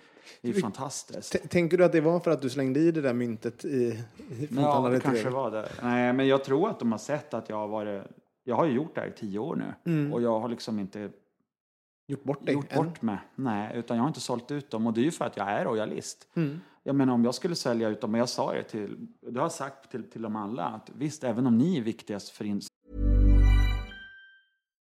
det är fantastiskt. T- Tänker du att det var för att du slängde i det där myntet i, i Ja, det kanske var det. Nej, men jag tror att de har sett att jag har varit... Jag har ju gjort det här i tio år nu. Och jag har liksom inte Gjort bort dig? gjort bort mig. Nej, utan jag har inte sålt ut dem. Och det är ju för att jag är royalist. Jag menar om jag skulle sälja ut dem, och jag sa det till, det har jag sagt till, till dem alla, att visst, även om ni är viktigast för in,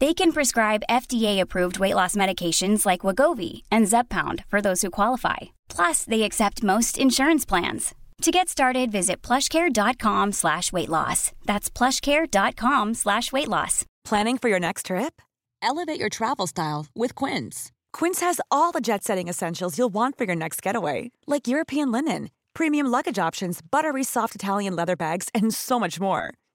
They can prescribe FDA-approved weight loss medications like Wagovi and Zepbound for those who qualify. Plus, they accept most insurance plans. To get started, visit plushcare.com slash weight loss. That's plushcare.com slash weight loss. Planning for your next trip? Elevate your travel style with Quince. Quince has all the jet setting essentials you'll want for your next getaway, like European linen, premium luggage options, buttery soft Italian leather bags, and so much more.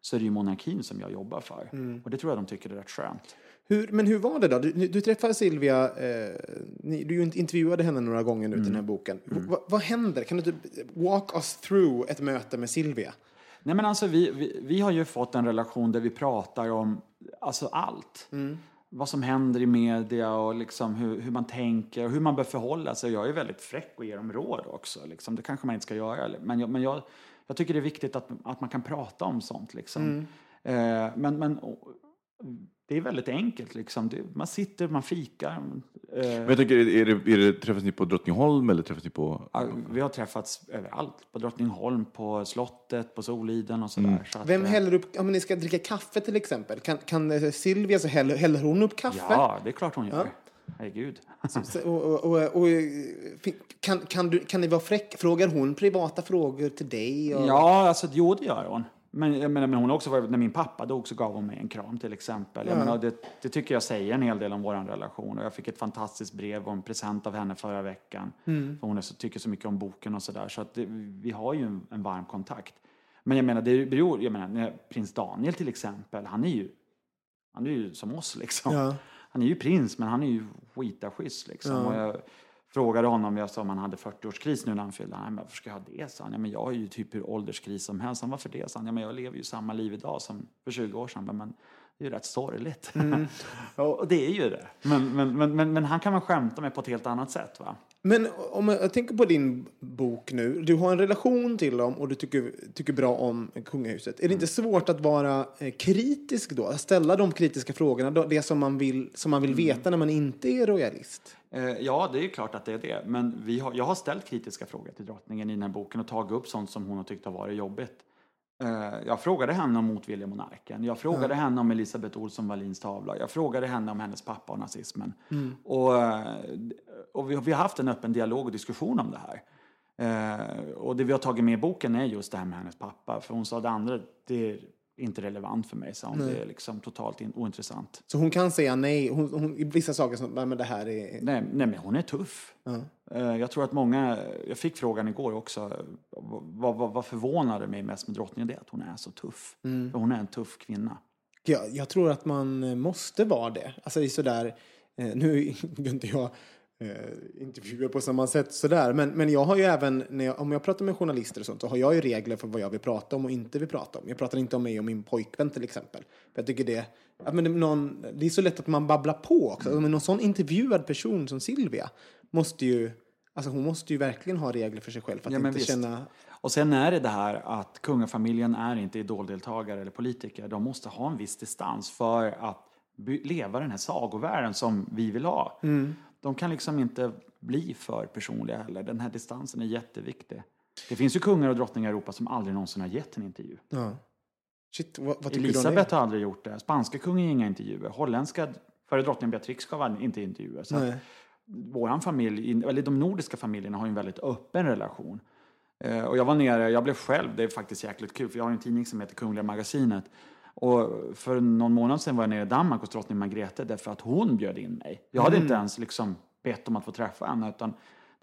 så är det ju monarkin som jag jobbar för. Och det tror jag de tycker är rätt skönt. Hur, men hur var det då? Du, du träffade Silvia, eh, ni, du intervjuade henne några gånger nu i den här boken. V- vad- vad händer? Kan du typ walk us through ett möte med Silvia? Nej men alltså vi, vi, vi har ju fått en relation där vi pratar om alltså allt. Vad som händer i media och liksom hur, hur man tänker och hur man bör förhålla sig. Jag är väldigt fräck och ger dem råd också. Liksom. Det kanske man inte ska göra. Men, jag, men jag, jag tycker det är viktigt att, att man kan prata om sånt. Liksom. Eh, men, men och, det är väldigt enkelt. Liksom. Det, man sitter, man fikar. Eh, Men jag tänker, är det, är det, träffas ni på Drottningholm eller träffas ni på... ja, vi har träffats överallt. På Drottningholm, på slottet, på Soliden och sådär. Så att, Vem eh, häller upp, om ni ska dricka kaffe till exempel, kan, kan Silvia så häller, häller hon upp kaffe? Ja, det är klart hon gör. Herregud. Så- Och, och, och, och, kan, kan, du, kan ni vara fräck? Frågar hon privata frågor till dig? Och... Ja, alltså jo det gör hon. Men, jag menar, men hon också varit, när min pappa dog så gav hon mig en kram till exempel. Jag menar, det, det tycker jag säger en hel del om vår relation. Och jag fick ett fantastiskt brev och en present av henne förra veckan. För hon är så, tycker så mycket om boken och sådär. Så att det, vi har ju en, en varm kontakt. Men jag menar, det beror, jag menar, prins Daniel till exempel, han är ju, han är ju som oss liksom. Ja. Han är ju prins, men han är ju skitaschysst liksom. Och jag frågade honom, jag sa om han hade 40-årskris nu när han fyllde. Nej, men varför ska jag ha det? sa han. Ja, men jag har ju typ hur ålderskris som helst. Han, varför det? sa han. Ja, men jag lever ju samma liv idag som för 20 år sedan. Men, det är ju rätt sorgligt. och det är ju det. Men, men, men, men, men han kan man skämta med på ett helt annat sätt. Va? Men om jag tänker på din bok nu. Du har en relation till dem och du tycker, tycker bra om kungahuset. Är det inte svårt att vara eh, kritisk då? Att ställa de kritiska frågorna, det som man vill, som man vill veta när man inte är royalist? Eh, ja, det är klart att det är det. Men vi har, jag har ställt kritiska frågor till drottningen i den här boken och tagit upp sånt som hon har tyckt har varit jobbigt. Eh, jag frågade henne om motvilja monarken. Jag frågade henne om Elisabeth Olsson Wallins tavla. Jag frågade henne om hennes pappa och nazismen. Och, eh, och vi, vi har haft en öppen dialog och diskussion om det här. Eh, och det vi har tagit med i boken är just det här med hennes pappa. För hon sa det andra, det inte relevant för mig. Så hon. Det är liksom totalt in, ointressant. Så hon kan säga nej. Hon, hon, I vissa saker som, nej men det här är... Nej, nej men hon är tuff. Eh, Jag tror att många, jag fick frågan igår också, vad, vad, vad förvånade mig mest med drottningen det är att hon är så tuff. För hon är en tuff kvinna. Jag, jag tror att man måste vara det. Alltså det är sådär, eh, nu är inte jag eh, intervjuer på samma sätt sådär, men, men jag har ju även, när jag, om jag pratar med journalister och sånt, så har jag ju regler för vad jag vill prata om och inte vill prata om. Jag pratar inte om mig och min pojkvän till exempel. För jag tycker det, ja, men det, någon, det är så lätt att man babblar på också. Men någon sån intervjuad person som Silvia måste ju, alltså hon måste ju verkligen ha regler för sig själv för att Ja, inte visst. känna Och sen är det det här att kungafamiljen är inte idoldeltagare eller politiker. De måste ha en viss distans för att leva den här sagovärlden som vi vill ha. De kan liksom inte bli för personliga heller. Den här distansen är jätteviktig. Det finns ju kungar och drottningar i Europa som aldrig någonsin har gett en intervju. Ja. Shit, vad, vad Elisabeth har aldrig gjort det. Spanska kungen ger inga intervjuer. Holländska före drottning Beatrix gav inte intervjuer. Så att Nej. familj, eller de nordiska familjerna har ju en väldigt öppen relation. Eh, Och jag var nere, jag blev själv, det är faktiskt jäkligt kul, för jag har en tidning som heter Kungliga Magasinet. Och för någon månad sedan var jag nere i Danmark hos drottning Margrethe därför att hon bjöd in mig. Jag hade inte ens liksom bett om att få träffa henne utan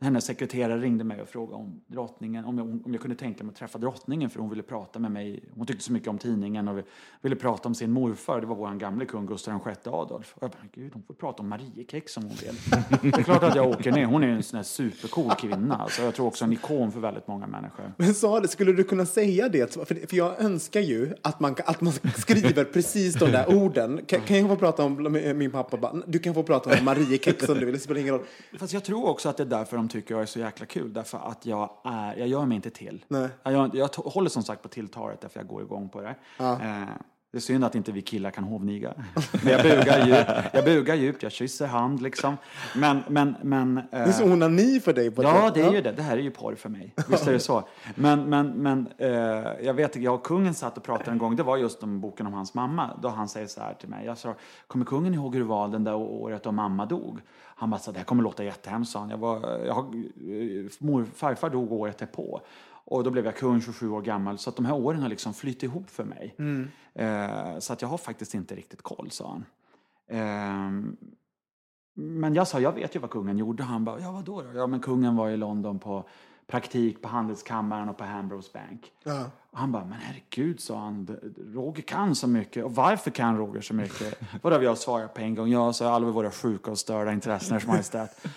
hennes sekreterare ringde mig och frågade om drottningen, om jag, om jag kunde tänka mig att träffa drottningen för hon ville prata med mig. Hon tyckte så mycket om tidningen och ville prata om sin morfar, det var vår gamle kung Gustav VI Adolf. Och jag bara, gud hon får prata om Mariekex om hon vill. det är klart att jag åker ner, hon är en sån här supercool kvinna. Alltså, jag tror också en ikon för väldigt många människor. Men sa det, skulle du kunna säga det? För, för jag önskar ju att man, att man skriver precis de där orden. Kan, kan jag få prata om min pappa? Du kan få prata om Mariekex om du vill, det spelar ingen roll. Fast jag tror också att det är därför de tycker jag är så jäkla kul. Därför att jag, är, jag gör mig inte till. Nej. Jag, jag håller som sagt på tilltalet därför jag går igång på det. Eh, det är synd att inte vi killar kan hovniga. Men jag bugar djupt, jag, bugar djupt, jag kysser hand liksom. Men, men, men... eh, Det är så onani för dig. På Ja, sätt. det är ju det. Det här är ju porr för mig. Visst är det så. Men, men, men eh, jag vet, jag och kungen satt och pratade en gång, det var just om boken om hans mamma, då han säger så här till mig. Jag sa, kommer kungen ihåg hur det var den där året då mamma dog? Han bara, så, det här kommer låta jättehemskt, sa han. Jag var, jag, har- eh, mor, farfar dog året därpå. Och då blev jag kung 27 år gammal. Så att de här åren har liksom flytt ihop för mig. Eh, så att jag har faktiskt inte riktigt koll, sa han. Ehm, men jag sa, jag vet ju vad kungen gjorde. Han bara, ja vadå då? Ja men kungen var i London på praktik på Handelskammaren och på Hambros Bank. Ja. Och han bara, men herregud, sa han, Roger kan så mycket. Och varför kan Roger så mycket? Vadå, jag svarade på en gång, ja, så alla våra sjuka och störda intressen, Ers Majestät.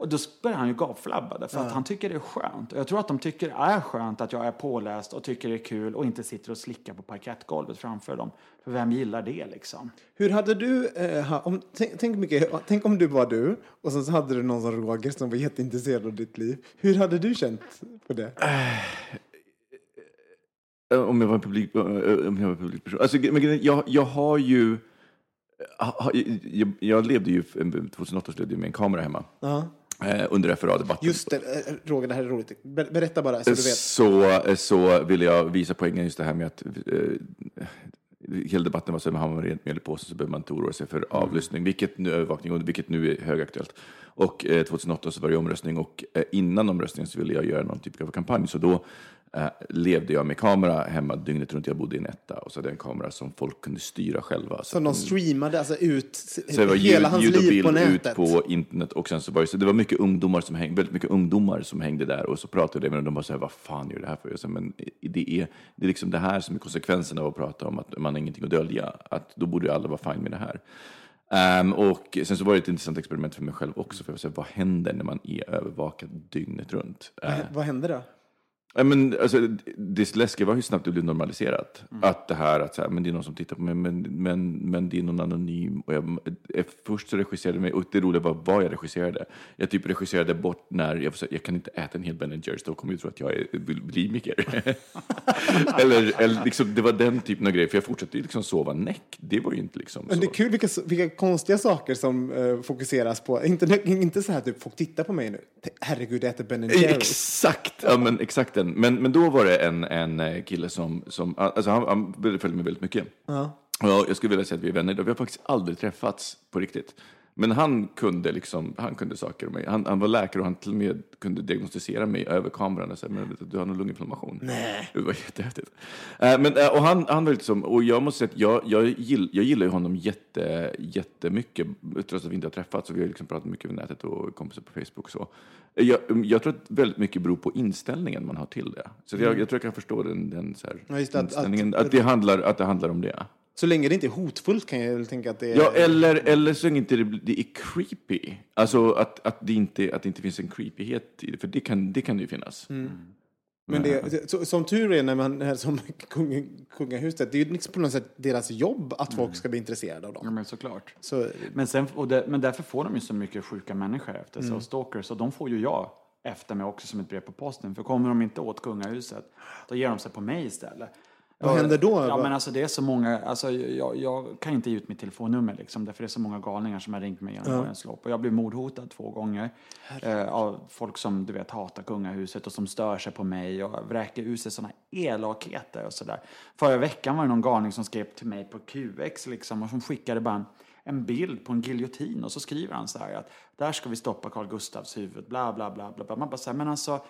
Och då börjar han ju gapflabba därför att han tycker det är skönt. Och jag tror att de tycker det är skönt att jag är påläst och tycker det är kul och inte sitter och slickar på parkettgolvet framför dem. För vem gillar det liksom? Hur hade du, eh, om, tänk, tänk, mycket, tänk om du var du och sen så hade du någon som Roger som var jätteintresserad av ditt liv. Hur hade du känt på det? Eh, Om jag var en publik, eh, om jag var en publikperson. Alltså, men grejen är, jag, jag har ju... Jag, jag levde ju, 2008 så levde jag med en kamera hemma. Ja. Eh, under FRA-debatten. Just det, eh, Roger, det här är roligt. Ber, berätta bara så du vet. så, så ville jag visa poängen just det här med att eh, hela debatten var så att har man rent mjöl i påsen så behöver man inte oroa sig för avlyssning, vilket nu, övervakning, vilket nu är högaktuellt. Och eh, 2008 så var det omröstning och eh, innan omröstningen så ville jag göra någon typ av kampanj, så då eh, levde jag med kamera hemma dygnet runt. Jag bodde i en etta och så hade jag en kamera som folk kunde styra själva. Så de streamade alltså ut Så det var hela ljud, hans ljud och liv bild på nätet? ut på internet och sen så var det, så det var mycket ungdomar som hängde, väldigt mycket ungdomar som hängde där och så pratade jag med dem och de bara så här, vad fan gör det här för? Jag sa, men det är, det är liksom det här som är konsekvensen av att prata om att man har ingenting att dölja, att då borde alla vara fine med det här. Ehm, och sen så var det ett intressant experiment för mig själv också, för jag säga, vad händer när man är övervakad dygnet runt? Vad, Eh, vad hände då? Ja, men, alltså, det läskiga var hur snabbt det blev normaliserat. Mm. Att det här att så här, men det är någon som tittar på mig, men, men, men det är någon anonym. Och jag, eh, först så regisserade jag mig, och det roliga var vad jag regisserade. Jag typ regisserade bort när jag, jag kan inte äta en hel Ben Jerrys, då kommer jag tro att jag är bulimiker. eller eller liksom, det var den typen av grej, för jag fortsatte ju liksom sova näck. Det var ju inte liksom Men det är kul vilka, vilka konstiga saker som eh, fokuseras på. Inte, inte så här typ, folk tittar på mig nu. Herregud, jag äter Ben Jerrys. Exakt, ja, men, exakt den. Men, men då var det en, en eh, kille som, som alltså han, han följde mig väldigt mycket. Ja. Ja, jag skulle vilja säga att vi är vänner idag. Vi har faktiskt aldrig träffats på riktigt. Men han kunde, liksom, han kunde saker om mig. Han, han var läkare och han till och med kunde diagnostisera mig över kameran och säga men du, har nog lunginflammation. Nej. Det var jättehäftigt. Eh, men, eh, och han, han var lite som, och jag måste säga att jag, jag, gill, jag gillar ju honom jätte, jättemycket, trots att vi inte har träffats. Och vi har liksom pratat mycket över nätet och kompisar på Facebook och så. Eh, Jag, jag tror att väldigt mycket beror på inställningen man har till det. Så jag, jag tror jag kan förstå den, den så här, Ja, det, att- inställningen, att- att, det handlar, att det handlar om det. Så länge det inte är hotfullt kan jag väl tänka att det är... Ja, eller, eller så länge inte det, det är creepy. Alltså att, att, det inte, att det inte finns en creepyhet i det, för det kan det kan det ju finnas. Men det, så, som tur är när man är som kung, kungahuset, det är ju liksom på något sätt deras jobb att folk ska bli intresserade av Ja, dem. men såklart. Så, Men, sen, och det, men därför får de ju så mycket sjuka människor efter sig och stalkers. Och de får ju jag efter mig också som ett brev på posten. För kommer de inte åt kungahuset, då ger de sig på mig istället. Vad händer då? Ja, men alltså det är så många, alltså jag, jag kan inte ge ut mitt telefonnummer liksom, därför det är så många galningar som har ringt mig genom årens lopp. Och jag blev mordhotad två gånger eh, av folk som du vet hatar kungahuset och som stör sig på mig och vräker ut sig sådana elakheter och sådär. Förra veckan var det någon galning som skrev till mig på QX liksom och som skickade bara en, en bild på en giljotin och så skriver han så här att där ska vi stoppa Carl Gustavs huvud, bla bla bla bla. Man bara säger men alltså,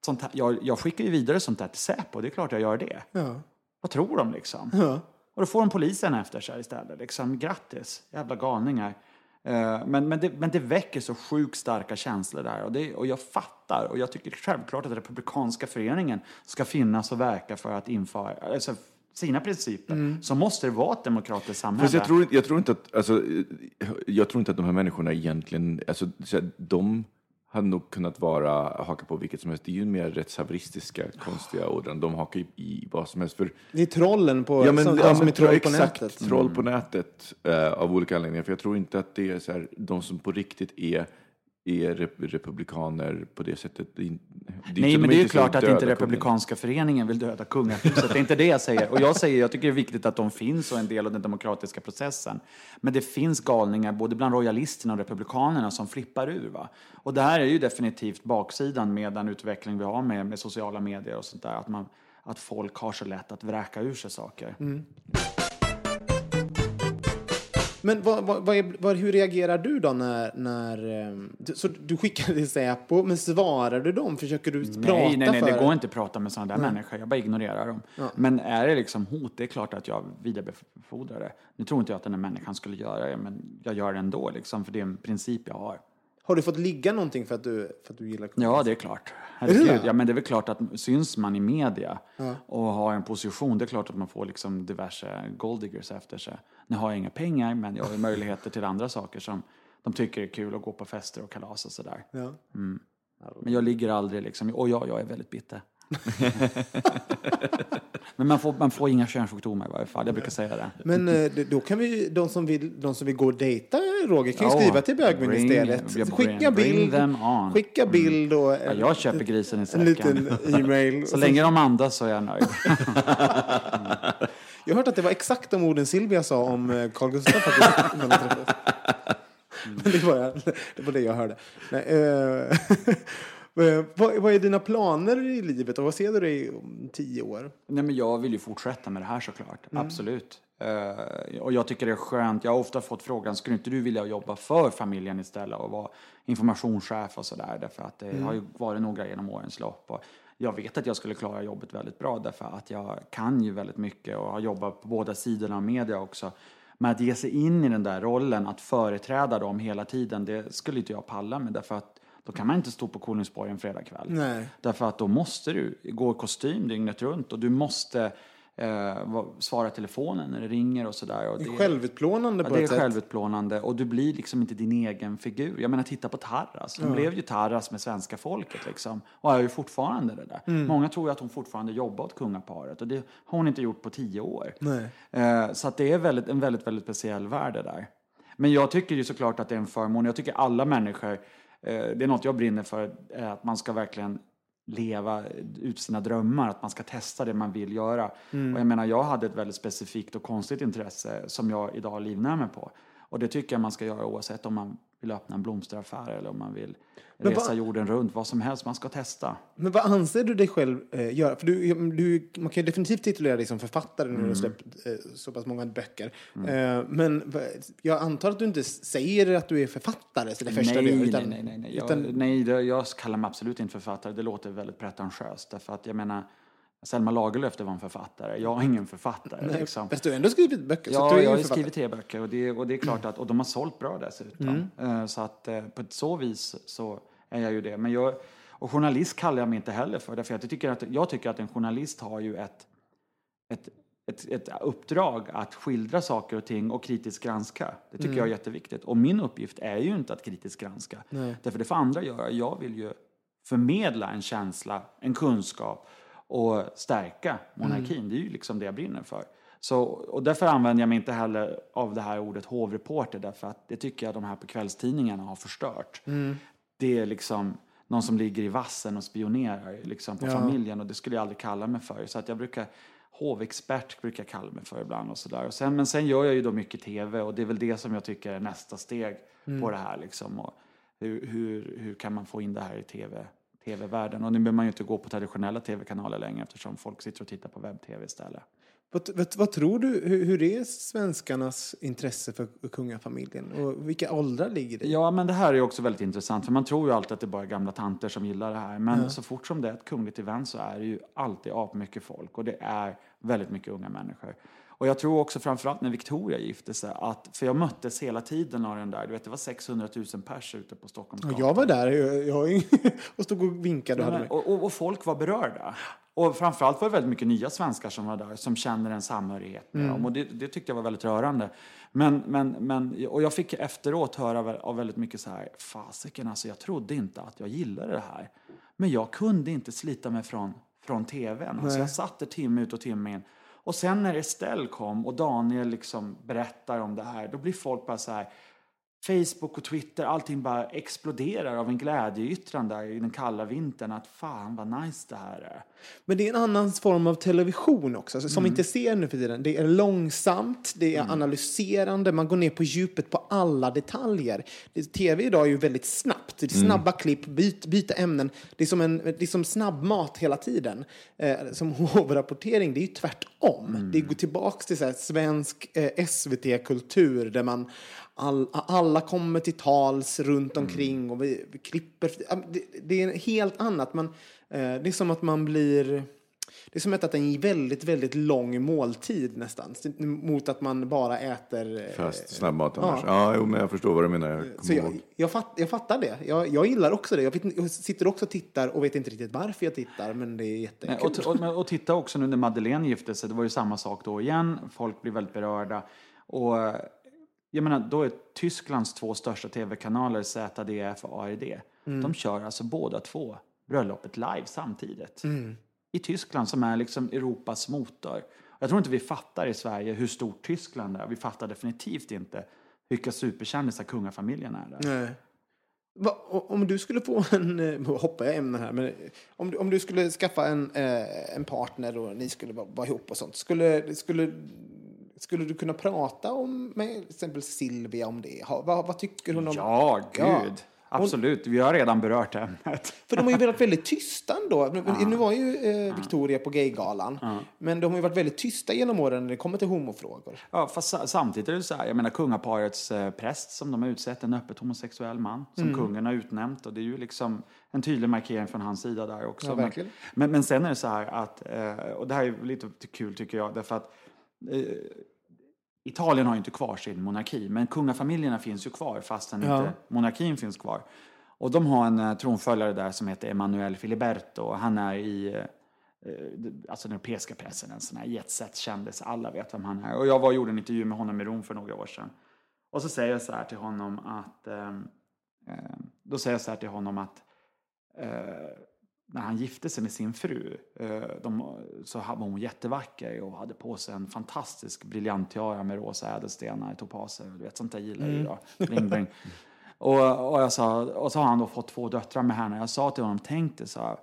sånt här, jag, jag skickar ju vidare sånt där till Säpo, det är klart jag gör det. ja. Vad tror de liksom? Ja. Och då får de polisen efter sig istället. Liksom, grattis, jävla galningar. Eh, Men, men, det, men det väcker så sjukt starka känslor där. Och, det, och jag fattar. Och jag tycker självklart att Republikanska föreningen ska finnas och verka för att införa alltså, sina principer. Så måste det vara ett demokratiskt samhälle. Jag tror, inte- jag tror inte att, alltså, jag tror inte att de här människorna egentligen, alltså, de hade nog kunnat vara, haka på vilket som helst. Det är ju mer rättshaveristiska, konstiga ådran. De hakar ju i vad som helst. För Det är trollen på, Ja, men, som, ja, som är troll på exakt, nätet. troll på nätet eh, av olika anledningar. För jag tror inte att det är så här, de som på riktigt är, är rep republikaner på det sättet. Det är, det Nej, men det är ju klart att inte kungen. Republikanska föreningen vill döda kungahuset. Det är inte det jag säger. Och jag säger, jag tycker det är viktigt att de finns och en del av den demokratiska processen. Men det finns galningar både bland royalisterna och republikanerna som flippar ur. Va? Och det här är ju definitivt baksidan med den utveckling vi har med, med sociala medier och sånt där. Att, man, att folk har så lätt att vräka ur sig saker. Men vad, vad, vad är, hur reagerar du då när... när ehm, så du skickar till Säpo, men svarar du dem? Försöker du prata Nej, nej, nej, för det går inte att prata med sådana där människor. Jag bara ignorerar dem. Men är det liksom hot, det är klart att jag vidarebefordrar det. Nu tror inte jag att den här människan skulle göra det, men jag gör det ändå, liksom, för det är en princip jag har. Har du fått ligga någonting för att du, för att du gillar Ja, det är klart. Herregud. det? Ja, men det är väl klart att syns man i media och har en position, det är klart att man får liksom diverse golddiggers efter sig. Nu har jag inga pengar, men jag har möjligheter till andra saker som de tycker är kul att gå på fester och kalas och sådär. Ja. Men jag ligger aldrig liksom, och jag, jag är väldigt bitter. men man får, man får inga könssjukdomar i varje fall, jag brukar säga det. Men eh, då kan vi, de som vill, de som vill gå och dejta Roger kan ju Ja, skriva till bring- bögministeriet. Skicka bring- bring bild, them on. skicka bild och Ja, jag köper grisen i en säcken. liten e-mail. Så länge de andas så är jag nöjd. Jag har hört att det var exakt de orden Silvia sa om eh, Carl Gustaf faktiskt. när de träffades. Men det var, det var det jag hörde. Nej, eh, eh, vad, vad är dina planer i livet och vad ser du dig om tio år? Nej, men jag vill ju fortsätta med det här såklart. Mm. Absolut. Eh, och jag tycker det är skönt. Jag har ofta fått frågan, skulle inte du vilja jobba för familjen istället och vara informationschef och sådär? Därför att det har ju varit några genom årens lopp. Och jag vet att jag skulle klara jobbet väldigt bra därför att jag kan ju väldigt mycket och har jobbat på båda sidorna av media också. Men att ge sig in i den där rollen, att företräda dem hela tiden, det skulle inte jag palla med därför att då kan man inte stå på Kolingsborg en fredagkväll. Nej. Därför att då måste du gå i kostym dygnet runt och du måste eh, va- svara telefonen när det ringer och sådär. Det är självutplånande Ja, på det är sätt. självutplånande och du blir liksom inte din egen figur. Jag menar, titta på Tarras. Hon blev ju Tarras med svenska folket liksom. Och är ju fortfarande det där. Mm. Många tror att hon fortfarande jobbar åt kungaparet och det har hon inte gjort på tio år. Eh, så det är väldigt, en väldigt, väldigt speciell värld det där. Men jag tycker ju såklart att det är en förmån. Jag tycker alla människor, det är något jag brinner för, är att man ska verkligen leva ut sina drömmar, att man ska testa det man vill göra. Och jag menar, jag hade ett väldigt specifikt och konstigt intresse som jag idag livnär mig på. Och det tycker jag man ska göra oavsett om man vill öppna en blomsteraffär eller om man vill Men resa vad- jorden runt, vad som helst, man ska testa. Men vad anser du dig själv eh, göra? För du, du, man kan ju definitivt titulera dig som författare när du har släppt eh, så pass många böcker. Eh, men jag antar att du inte säger att du är författare så det första nej, gör, utan, nej, nej, nej, nej. Jag, utan, nej jag kallar mig absolut inte författare. Det låter väldigt pretentiöst. Därför att jag menar, Selma Lagerlöf det var en författare. Jag är ingen författare. nej, liksom. Fast du har ändå skrivit böcker. så Ja, är jag har skrivit tre böcker och det, och det är klart att, och de har sålt bra dessutom. Mm. Eh, Så att eh, på ett så vis så är jag ju det. Men jag, och journalist kallar jag mig inte heller för, därför att jag tycker att, jag tycker att en journalist har ju ett, ett, ett, ett uppdrag att skildra saker och ting och kritiskt granska. Det tycker Mm. jag är jätteviktigt. Och min uppgift är ju inte att kritiskt granska. Därför det får andra göra. Jag vill ju förmedla en känsla, en kunskap och stärka monarkin. Det är ju liksom det jag brinner för. Så, och därför använder jag mig inte heller av det här ordet hovreporter därför att det tycker jag de här på kvällstidningarna har förstört. Det är liksom någon som ligger i vassen och spionerar liksom på familjen och det skulle jag aldrig kalla mig för. Så att jag brukar Hovexpert brukar jag kalla mig för ibland och sådär. Sen, men sen gör jag ju då mycket tv och det är väl det som jag tycker är nästa steg på det här liksom. Och hur, hur, hur kan man få in det här i tv, tv-världen? Och nu behöver man ju inte gå på traditionella tv-kanaler längre eftersom folk sitter och tittar på webb-tv istället. Vad, vad, vad tror du, hur, hur är svenskarnas intresse för kungafamiljen? Och vilka åldrar ligger det i? Ja, men det här är också väldigt intressant, för man tror ju alltid att det bara är gamla tanter som gillar det här. Men så fort som det är ett kungligt event så är det ju alltid mycket folk och det är väldigt mycket unga människor. Och jag tror också framförallt när Victoria gifte sig, att, för jag möttes hela tiden av den där, du vet det var 600 000 pers ute på Stockholms gator. jag var där jag, jag, och stod och vinkade. Och hade. Och, och, och folk var berörda. Och framförallt var det väldigt mycket nya svenskar som var där, som känner en samhörighet med dem. Och det, det tyckte jag var väldigt rörande. Men, men, men, och jag fick efteråt höra av väldigt mycket så här, fasiken alltså, jag trodde inte att jag gillade det här. Men jag kunde inte slita mig från, från tvn. Alltså, jag satt där timme ut och timme in. Och sen när Estelle kom och Daniel liksom berättar om det här, då blir folk bara så här, Facebook och Twitter, allting bara exploderar av en glädjeyttran där i den kalla vintern. Att fan vad nice det här är. Men det är en annan form av television också, alltså, som Mm. vi inte ser nu för tiden. Det är långsamt, det är analyserande, man går ner på djupet på alla detaljer. Det, TV idag är ju väldigt snabbt, det är Mm. snabba klipp, byt, byta ämnen. Det är som, en, det är som snabbmat hela tiden. Eh, som hovrapportering, det är ju tvärtom. Mm. Det går tillbaka till så svensk eh, SVT-kultur där man all, alla kommer till tals runt Mm. omkring och vi, vi klipper. Ja, Det, det är helt annat. Man, eh, det är som att man blir... Det är som att äta en väldigt, väldigt lång måltid nästan. Mot att man bara äter... eh, Fast snabbmat Ja. annars. Ja, jo, men jag förstår vad du menar. Jag Så jag, jag, fatt, jag fattar det. Jag, jag gillar också det. Jag, vet, jag sitter också och tittar och vet inte riktigt varför jag tittar, men det är Nej, jättekul. Och, och, men- och titta också nu när Madeleine gifte sig, det var ju samma sak då igen. Folk blir väldigt berörda. Och eh, jag menar, då är Tysklands två största tv-kanaler ZDF och ARD. De kör alltså båda två bröllopet live samtidigt. I Tyskland som är liksom Europas motor. Jag tror inte vi fattar i Sverige hur stort Tyskland är. Vi fattar definitivt inte vilka superkändisar kungafamiljen är där. Nej. Va, om du skulle få en, eh, hoppar jag ämnen här, men om du, om du skulle skaffa en, eh, en partner och ni skulle vara ihop och sånt, skulle, skulle, skulle du kunna prata om med till exempel Silvia om det? Ha, vad, vad tycker hon om... Ja, Ja. gud. absolut. Vi har redan berört ämnet. För de har ju varit väldigt tysta ändå. Nu, nu var ju eh, Victoria på Gaygalan. Men de har ju varit väldigt tysta genom åren när det kommer till homofrågor. Ja, fast sa- samtidigt är det så här, jag menar kungaparets eh, präst som de har utsett, en öppet homosexuell man som Mm. kungen har utnämnt och det är ju liksom en tydlig markering från hans sida där också. Ja, Men- men, men sen är det så här att, eh, och det här är lite kul tycker jag, därför att Italien har ju inte kvar sin monarki, men kungafamiljerna finns ju kvar fastän Ja. inte monarkin finns kvar. Och de har en eh, tronföljare där som heter Emanuele Filiberto och han är i eh, eh, alltså den europeiska pressen, en sån här jetset-kändis, alla vet vem han är. Och jag var och gjorde en intervju med honom i Rom för några år sedan. Och så säger jag så här till honom att, ehm, då säger jag så här till honom att eh, när han gifte sig med sin fru eh, de, så var hon jättevacker och hade på sig en fantastisk briljanttiara med rosa ädelstenar, topaser, du vet sånt där gillar Mm. jag. Bling, bling. Och, och, jag sa, och så har han då fått två döttrar med henne. Jag sa till honom, tänk dig så här,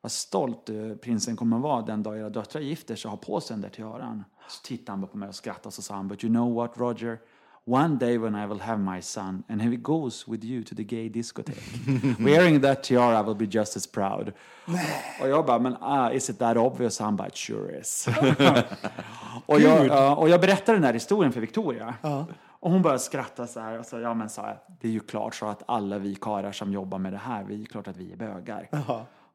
vad stolt eh, prinsen kommer vara den dag era döttrar gifter sig och har på sig den där tiaran. Så tittade han på mig och skrattade och så sa han, but you know what Roger? One day when I will have my son and he goes with you to the gay discotheque. Wearing that tiara I will be just as proud. Och jag bara, men ah, is it that obvious? Han bara, sure is. och, jag, ja, och jag berättade den här historien för Victoria. Och hon började skratta så här och sa, ja men sa jag, det är ju klart så att alla vi karlar som jobbar med det här, vi är klart att vi är bögar.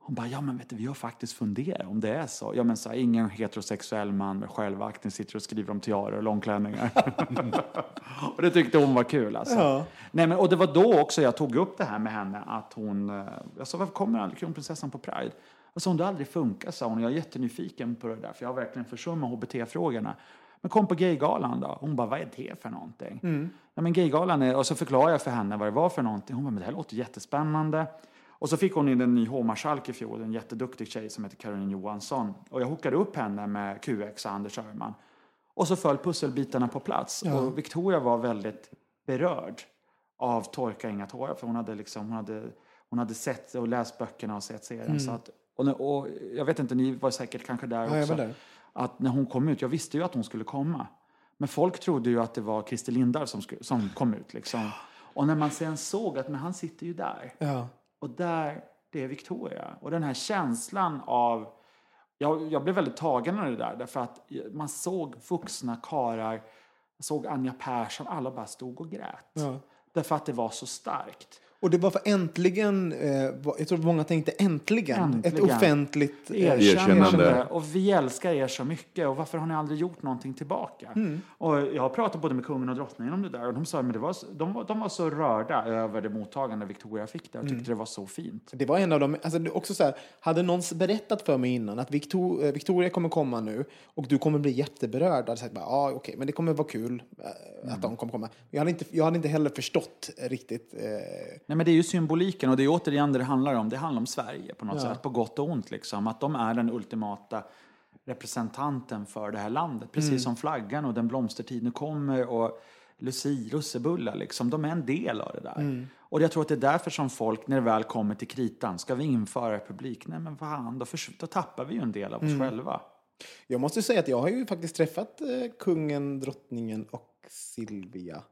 Hon bara, ja men vet du, vi har faktiskt funderat om det är så. Ja men så här, ingen heterosexuell man med självaktning sitter och skriver om tiaror och långklänningar. och det tyckte hon var kul alltså. Nej, men, och det var då också jag tog upp det här med henne att hon, eh, jag sa varför kommer aldrig kronprinsessan på Pride? Och så hon, det aldrig funkat sa hon, jag är jättenyfiken på det där för jag har verkligen försummat hbt-frågorna. Men kom på Gaygalan då. Hon bara, vad är det för någonting? Ja, men Gaygalan är, och så förklarade jag för henne vad det var för någonting. Hon bara, men det här låter jättespännande. Och så fick hon in en ny hovmarskalk i fjol, en jätteduktig tjej som heter Caroline Johansson. Och jag hookade upp henne med QX och Anders Öhman. Och så föll pusselbitarna på plats. Och Victoria var väldigt berörd av Torka inga tårar. För hon hade, liksom, hon hade, hon hade sett och läst böckerna och sett serien. Så att, och, och jag vet inte, ni var säkert kanske där Ja, också. där. Att när hon kom ut, jag visste ju att hon skulle komma. Men folk trodde ju att det var Christer Lindarw som, som kom ut. Liksom. Och när man sen såg att men han sitter ju där. Ja. Och där, det är Victoria. Och den här känslan av... Jag, jag blev väldigt tagen av det där. Därför att man såg vuxna karar, jag såg Anja Persson, alla bara stod och grät. Ja. Därför att det var så starkt. Och det var för äntligen, eh, jag tror många tänkte äntligen, ett Äntligen. offentligt eh, Erkännande. Erkännande. Och vi älskar er så mycket. Och varför har ni aldrig gjort någonting tillbaka? Och jag har pratat både med kungen och drottningen om det där. Och de sa att det var, så- de, var, de var så rörda över det mottagande Victoria fick där. Och tyckte det var så fint. Det var en av dem, alltså också så här, hade någon berättat för mig innan att Victor, eh, Victoria kommer komma nu och du kommer bli jätteberörd, hade jag sagt bara, ja okej, men det kommer vara kul eh, att de kommer komma. Jag hade inte, jag hade inte heller förstått riktigt. Eh, Nej, men det är ju symboliken och det är återigen det det handlar om. Det handlar om Sverige på något sätt, på gott och ont. Liksom. Att de är den ultimata representanten för det här landet. Precis som flaggan och den blomstertid nu kommer och Lucia, russebullar, liksom. de är en del av det där. Och jag tror att det är därför som folk, när det väl kommer till kritan, ska vi införa republik? Nej men fan, då, förs- då tappar vi ju en del av oss själva. jag måste säga att jag har ju faktiskt träffat eh, kungen, drottningen och Silvia.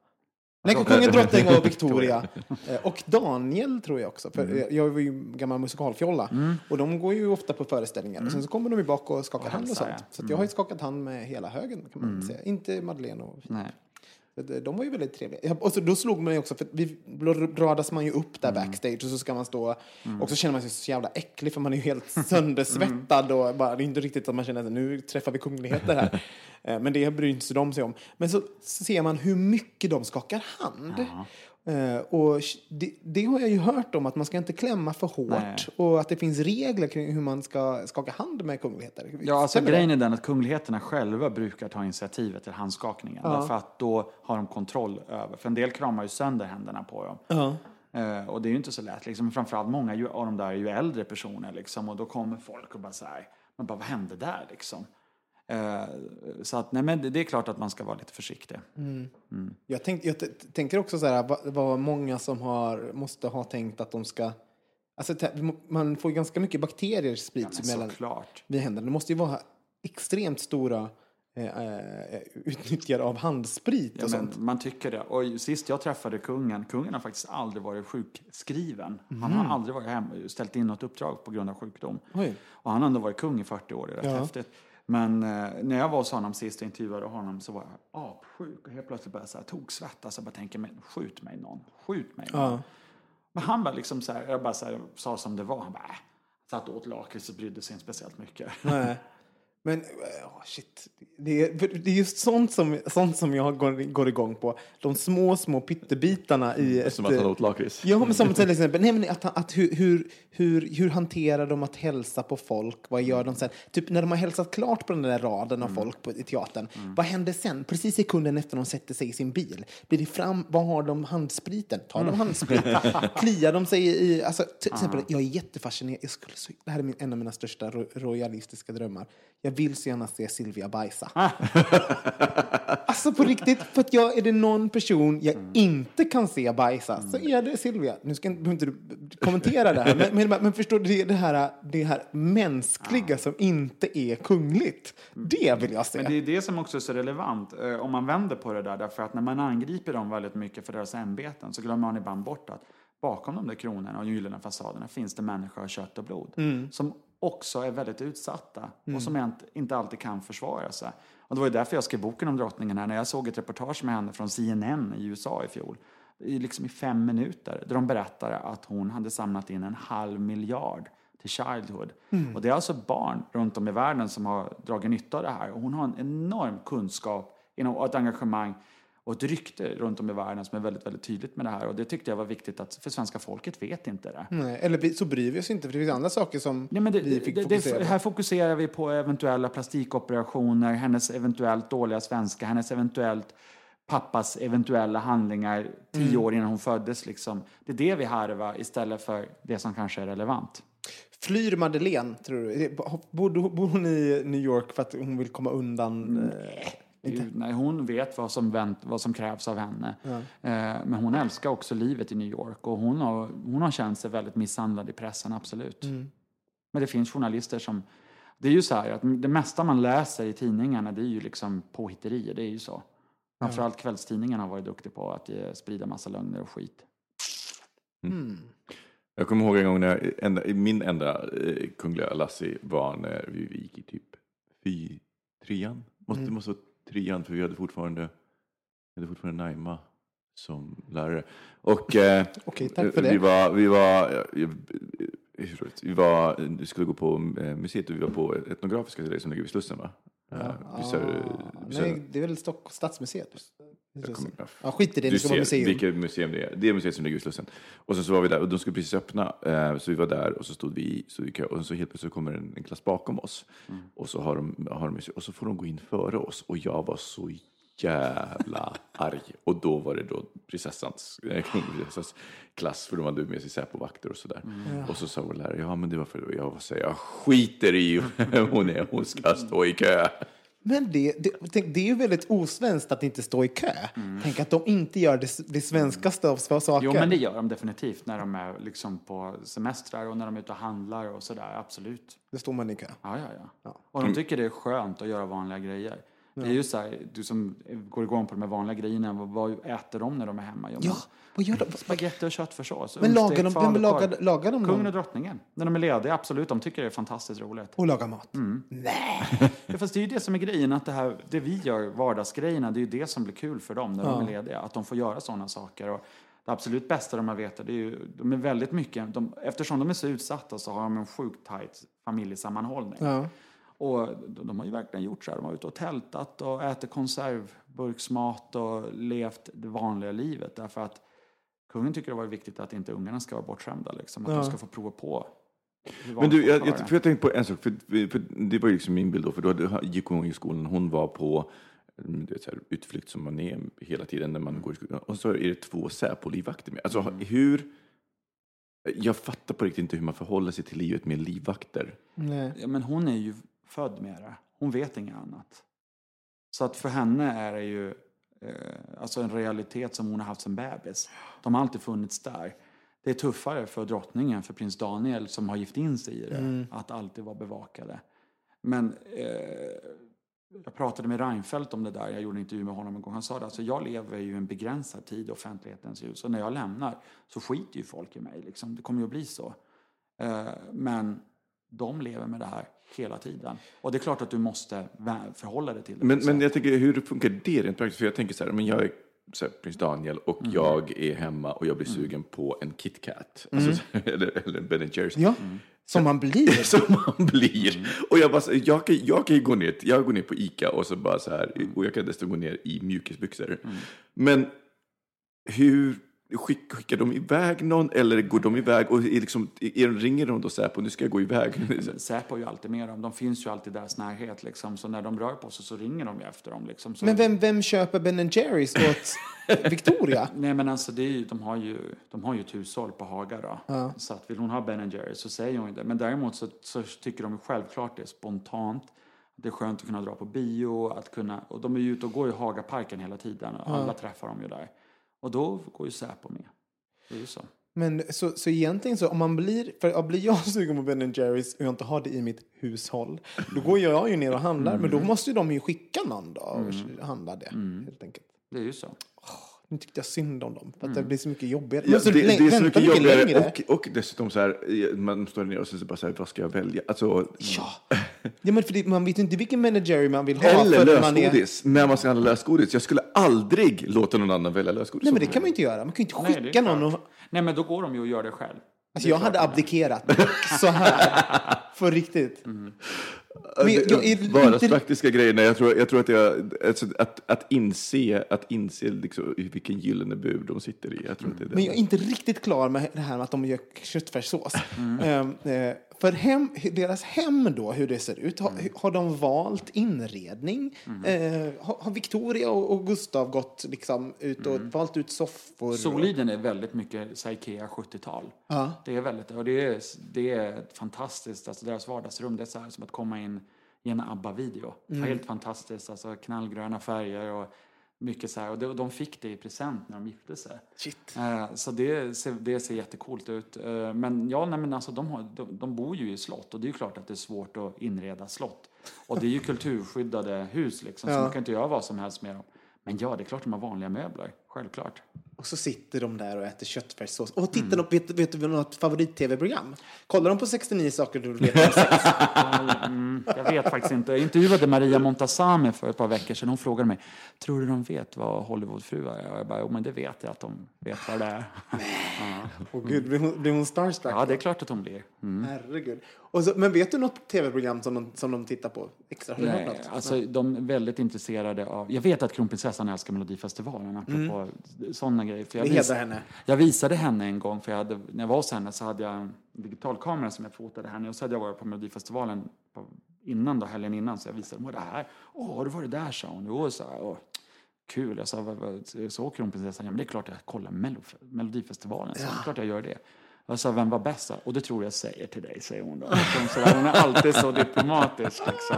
Nej, kungen, drottningen och Victoria. Eh, och Daniel tror jag också. För eh, Jag var ju gammal musikalfjolla. Och de går ju ofta på föreställningar. Och sen så kommer de ju bak och skakar hand och sånt. Så jag har ju skakat hand med hela högen kan man säga. Inte Madeleine och Nej. Att, De var ju väldigt trevliga. Ja, Och så då slog man ju också, för vi, då radas man ju upp där backstage och så ska man stå och så känner man sig så jävla äcklig för man är ju helt söndersvettad och bara, det är inte riktigt att man känner att nu träffar vi kungligheter här. Eh, Men det bryr inte de sig om. Men så ser man hur mycket de skakar hand. Eh, och det, det har jag ju hört om, att man ska inte klämma för hårt Nej. och att det finns regler kring hur man ska skaka hand med kungligheter. Ja, alltså Stämmer det? grejen är den att kungligheterna själva brukar ta initiativet till handskakningen. Därför att då har de kontroll över. För en del kramar ju sönder händerna på dem. Ja. Eh, och det är ju inte så lätt. Liksom. Framförallt många av de där är ju äldre personer. Liksom, och då kommer folk och bara så här, men bara vad hände där liksom? Eh, så att, nej men det, är klart att man ska vara lite försiktig. Jag, tänk, jag tänker också så här, vad, vad många som har, måste ha tänkt att de ska... Alltså, man får ju ganska mycket bakterier sprids Men mellan såklart. vid händerna. Det måste ju vara extremt stora eh, eh, utnyttjad av handsprit och Ja, sånt. man tycker det. Och sist jag träffade kungen, kungen har faktiskt aldrig varit sjukskriven. Han har aldrig varit hem, ställt in något uppdrag på grund av sjukdom. Oj. Och han har ändå varit kung i 40 år, det är rätt Ja. häftigt. Men eh, när jag var hos honom sist och intervjuade honom så var jag apsjuk och helt plötsligt började jag togsvettas och bara tänker, men skjut mig någon, skjut mig någon. Ja. Men han bara liksom så här, jag bara så här, sa som det var, han bara, äh. satt och åt lakrits och brydde sig inte speciellt mycket. Nej. Men oh, shit. Det är, det är just sånt som, sånt som jag går, går igång på. De små, små pyttebitarna i ett... Som att han åt lakrits. Ja, men som till exempel, nej, men att, att hur, hur, hur, hur hanterar de att hälsa på folk? Vad gör de sen? Typ när de har hälsat klart på den där raden av folk på, i teatern, vad händer sen? Precis sekunden efter de sätter sig i sin bil. Blir det fram, vad har de handspriten? Tar de handsprit? Kliar de sig i, alltså till exempel, jag är jättefascinerad, jag skulle det här är min, en av mina största ro, royalistiska drömmar. Jag vill så gärna se Silvia bajsa. Alltså på riktigt, för att jag, är det någon person jag inte kan se bajsa så är det Silvia. Nu ska inte, behöver inte du kommentera det här, men, men, men förstår du, det, här, det här mänskliga som inte är kungligt. Det vill jag se. Men det är det som också är så relevant eh, om man vänder på det där. Därför att när man angriper dem väldigt mycket för deras ämbeten så glömmer man ibland bort att bakom de där kronorna och gyllene fasaderna finns det människor av kött och blod. Som också är väldigt utsatta och som inte, alltid kan försvara sig. Och det var ju därför jag skrev boken om drottningen här. När jag såg ett reportage med henne från CNN i USA i fjol. I, liksom i fem minuter. Där de berättade att hon hade samlat in en halv miljard till Childhood. Och det är alltså barn runt om i världen som har dragit nytta av det här. Och hon har en enorm kunskap och ett engagemang och ett rykte runt om i världen som är väldigt, väldigt tydligt med det här. Och det tyckte jag var viktigt att, för svenska folket vet inte det. Nej, eller så bryr vi oss inte, för det finns andra saker som Nej, men det, vi fick det, fokusera det, här fokuserar vi på eventuella plastikoperationer, hennes eventuellt dåliga svenska, hennes eventuellt pappas eventuella handlingar tio Mm. år innan hon föddes. Liksom. Det är det vi harvar istället för det som kanske är relevant. Flyr Madeleine, tror du? Bor, bor hon i New York för att hon vill komma undan? Nej, hon vet vad som, vänt, vad som krävs av henne. Eh, men hon älskar också livet i New York och hon har, hon har känt sig väldigt misshandlad i pressen, absolut. Men det finns journalister som... Det är ju så här att det mesta man läser i tidningarna det är ju liksom påhitterier, det är ju så. Framförallt kvällstidningarna har varit duktiga på att eh, sprida massa lögner och skit. Jag kommer ihåg en gång när enda, min enda eh, kungliga Lassie var när vi, gick i typ fy, trean. Måste, Det måste vara trean för vi hade fortfarande, vi hade fortfarande Naima som lärare. Och eh, Okej, tack för vi det. var, vi var, roligt? vi var, vi skulle gå på eh, museet och vi var på Etnografiska som ligger vid Slussen va? Vid Sö- Nej, det är väl Stock, Stadsmuseet? kommer- Ja, skit i det, du det ska vara ser museum. vilket museum det är. Det är museet som ligger vid Slussen. Och sen så var vi där och de skulle precis öppna. Eh, så vi var där och så stod vi i så kö, och så helt plötsligt kommer en, en klass bakom oss. Mm. Och, så har de, har de, och så får de gå in före oss. Och jag var så jävla arg. Och då var det då prinsessans, eh, kronprinsessans klass, för de hade med sig Säpovakter och sådär. Mm. Och så sa vår lärare, ja men det var för jag här, jag skiter i hon är, hon ska stå i kö. Men det, det, tänk, det är ju väldigt osvenskt att inte stå i kö. Tänk att de inte gör det, det svenskaste av saker. Jo, men det gör de definitivt när de är liksom på semestrar och när de är ute och handlar och sådär, absolut. Då står man i kö. Ja, ja, ja. Och de tycker det är skönt att göra vanliga grejer. Det är ju så här, du som går igång på de här vanliga grejerna, vad, vad äter de när de är hemma? Ja, vad gör de? Spagetti och köttfärssås. Men lagar de- vem lagar- lagar de Kungen och drottningen. När de är lediga, absolut. De tycker det är fantastiskt roligt. Och laga mat. Mm. Nej. Ja, fast det är ju det som är grejen, att det, här, det vi gör, vardagsgrejerna, det är ju det som blir kul för dem när de är lediga. Att de får göra sådana saker. Och det absolut bästa de har vetat, det är ju, de är väldigt mycket, de, eftersom de är så utsatta så har de en sjukt tajt familjesammanhållning. Ja. Och de, har ju verkligen gjort så här. De har ute och tältat och ätit konservburksmat och levt det vanliga livet. Därför att kungen tycker det var viktigt att inte ungarna ska vara bortskämda. Liksom, att Ja. de ska få prova på. Men du, jag, jag, för jag tänkte på en sak, för, för det var ju liksom min bild då, för då hade, gick hon i skolan, hon var på mm, du vet, så här, utflykt som man är hela tiden när man går i skolan. Och så är det två Säpo-livvakter med. Alltså Mm. hur... Jag fattar på riktigt inte hur man förhåller sig till livet med livvakter. Nej. Ja, men hon är ju född med det. Hon vet inget annat. Så att för henne är det ju eh, alltså en realitet som hon har haft som bebis. De har alltid funnits där. Det är tuffare för drottningen, för prins Daniel som har gift in sig i det, att alltid vara bevakade. Men eh, jag pratade med Reinfeldt om det där, jag gjorde en intervju med honom en gång. Han sa det, alltså jag lever ju en begränsad tid i offentlighetens ljus och när jag lämnar så skiter ju folk i mig. Liksom. Det kommer ju att bli så. Eh, men de lever med det här hela tiden. Och det är klart att du måste förhålla dig till det. Men, men jag tänker, hur funkar det rent praktiskt? För jag tänker så här, men jag är så här, prins Daniel och Mm. jag är hemma och jag blir sugen på en KitKat. Alltså, eller, eller en Ben Jerrys. Ja, som man blir. Som man blir. Mm. Och jag bara, jag kan, jag kan ju gå ner, jag går ner på Ica och så bara så här, och jag kan dessutom gå ner i mjukisbyxor. Mm. Men hur, skick, skickar de iväg någon eller går de iväg och är liksom, är, ringer de då Säpo, nu ska jag gå iväg? Säpo är ju alltid med dem. De finns ju alltid i deras närhet. Liksom. Så när de rör på sig så ringer de ju efter dem. Liksom. Så, Men vem, vem köper Ben Jerrys åt Victoria? Nej men alltså det är ju, de, har ju, de har ju ett hushåll på Haga då. Så att vill hon ha Ben Jerry så säger hon ju det. Men däremot så, så tycker de ju självklart det är spontant. Det är skönt att kunna dra på bio, att kunna, och de är ju ute och går i Hagaparken hela tiden och alla träffar dem ju där. Och då går ju Säpo med. Det är ju så. Men så, så egentligen så om man blir, för ja, blir jag sugen på Ben Jerrys och jag inte har det i mitt hushåll, då går jag ju ner och handlar. Men då måste ju de ju skicka någon då och handla det, helt enkelt. Det är ju så. Nu tyckte jag synd om dem, för att det blir så mycket jobbigare. Ja, så det, det är så mycket jobbigare längre. och, och dessutom så här, man står ner och så bara så här, vad ska jag välja? Alltså, Ja. ja, men för det, man vet inte vilken Jerry man vill ha. eller man är- lösgodis, när man ska handla lösgodis. Jag skulle aldrig låta någon annan välja lösgodis. Nej, men det kan man ju inte göra. Man kan ju inte Nej, det skicka någon och... Nej men då går de ju och gör det själv. Alltså jag hade abdikerat. Så här. För riktigt. Men jag, jag är Bara inte... praktiska grejer. Nej, jag, tror, jag tror att jag, alltså, att, att inse, att inse liksom, vilken gyllene bur de sitter i. Jag tror att det är det. Men jag är inte riktigt klar med det här med att de gör köttfärssås. Ehm, eh, för hem, deras hem då, hur det ser ut, har, har de valt inredning? Eh, har, har Victoria och, och Gustav gått liksom ut och valt ut soffor? Soliden är väldigt mycket Ikea 70-tal. Ja. Det är väldigt, och det är, det är fantastiskt. Alltså deras vardagsrum, det är så här som att komma in i en ABBA-video. Helt fantastiskt, alltså knallgröna färger och mycket så här. Och de, fick det i present när de gifte sig. Shit. Eh, Så det ser, det ser jättecoolt ut. Eh, Men ja, nej, men alltså, de, har, de, de bor ju i slott och det är ju klart att det är svårt att inreda slott. Och det är ju kulturskyddade hus liksom, så Ja. man kan inte göra vad som helst med dem. Men ja, det är klart de har vanliga möbler, självklart. Och så sitter de där och äter köttfärssås. Och tittar de, vet, vet du något favorit-tv-program? Kollar de på 69 saker du vet om sex? Mm, jag vet faktiskt inte. Jag intervjuade Maria Montazami för ett par veckor sedan. Hon frågade mig, tror du de vet vad Hollywoodfruar är? Och jag bara, jo men det vet jag att de vet vad det är. Åh gud, blir hon, blir hon starstruck? Ja, det är klart att de blir. Mm. Herregud. Så, men vet du något tv-program som de, som de tittar på extra? Nej, något? alltså de är väldigt intresserade av... Jag vet att kronprinsessan älskar Melodifestivalen, apropå sådana grejer. För jag, vis, henne. jag visade henne en gång, för jag hade, när jag var hos henne så hade jag en digitalkamera som jag fotade henne. Och så hade jag varit på Melodifestivalen på, innan då, helgen innan, så jag visade henne det här. Åh, har du varit där, sa hon. Jo, så här, åh, kul. Jag sa, så kronprinsessan? Ja, men det är klart jag kollar Melodifestivalen. Så, Det är klart jag gör det. Jag sa, vem var bäst? Och det tror jag säger till dig, säger hon då. Hon, hon är alltid så diplomatisk. Liksom.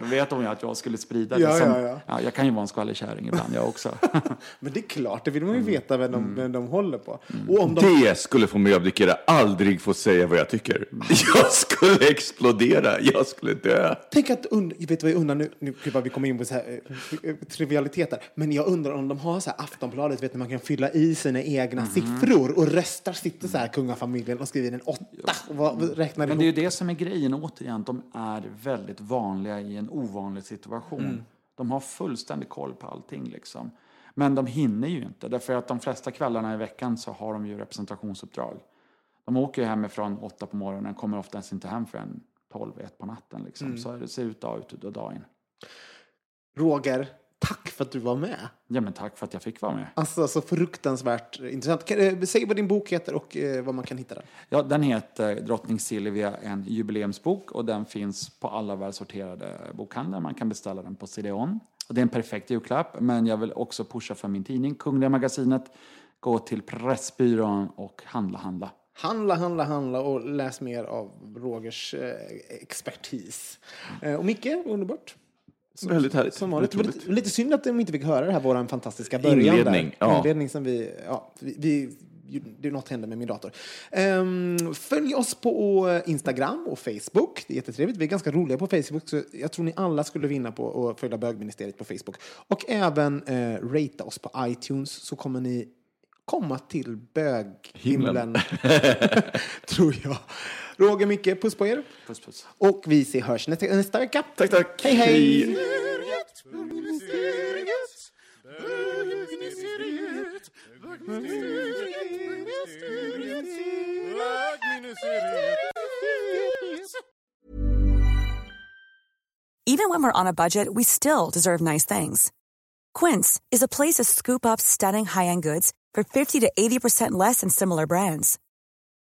Då vet hon ju att jag skulle sprida det. Ja, som, ja, ja. jag kan ju vara en skvallerkärring ibland, jag också. Men det är klart, det vill man ju Mm. veta vem de, vem de håller på. Och om de, Det skulle få mig att abdikera. Aldrig få säga vad jag tycker. Jag skulle explodera. Jag skulle dö. tänk att, und, vet du vad jag undrar nu, nu gud vad vi kommer in på så här, eh, eh, trivialiteter, men jag undrar om de har så här Aftonbladet, vet du, man kan fylla i sina egna Mm. siffror och röstar, sitter så här kungafamiljen och skriver in en åtta och vad, räknar Men det är ju det som är grejen, återigen, de är väldigt vanliga i en ovanlig situation. Mm. De har fullständig koll på allting liksom. Men de hinner ju inte, därför att de flesta kvällarna i veckan så har de ju representationsuppdrag. De åker ju hemifrån åtta på morgonen, kommer oftast inte hem förrän tolv, ett på natten liksom. Mm. Så det ser ut dag ut och dag in. Roger, tack för att du var med. Ja men tack för att jag fick vara med. Alltså så fruktansvärt intressant. Kan, eh, säg vad din bok heter och eh, vad man kan hitta den. Ja, den heter Drottning Silvia, en jubileumsbok och den finns på alla välsorterade bokhandlar. Man kan beställa den på CDON. Och det är en perfekt julklapp, men jag vill också pusha för min tidning, Kungliga Magasinet. Gå till Pressbyrån och handla, handla. Handla, handla, handla och läs mer av Rogers eh, expertis. Eh, och Micke, underbart. Väldigt härligt. Som vanligt. Det var Otroligt. lite, lite synd att de inte fick höra det här, vår fantastiska början Inledning, där. ja. Inledning som vi, ja, vi, vi det, något hände med min dator. Um, följ oss på Instagram och Facebook. Det är jättetrevligt. Vi är ganska roliga på Facebook, så jag tror ni alla skulle vinna på att följa bögministeriet på Facebook. Och även uh, ratea oss på iTunes så kommer ni komma till böghimlen. tror jag. Roger, Micke, puss på er. Puss, puss. Och vi ses hörs nästa, nästa vecka. Tack, tack. Hej, hej. Even when we're on a budget, we still deserve nice things. Quince is a place to scoop up stunning high-end goods for 50 to 80% less than similar brands.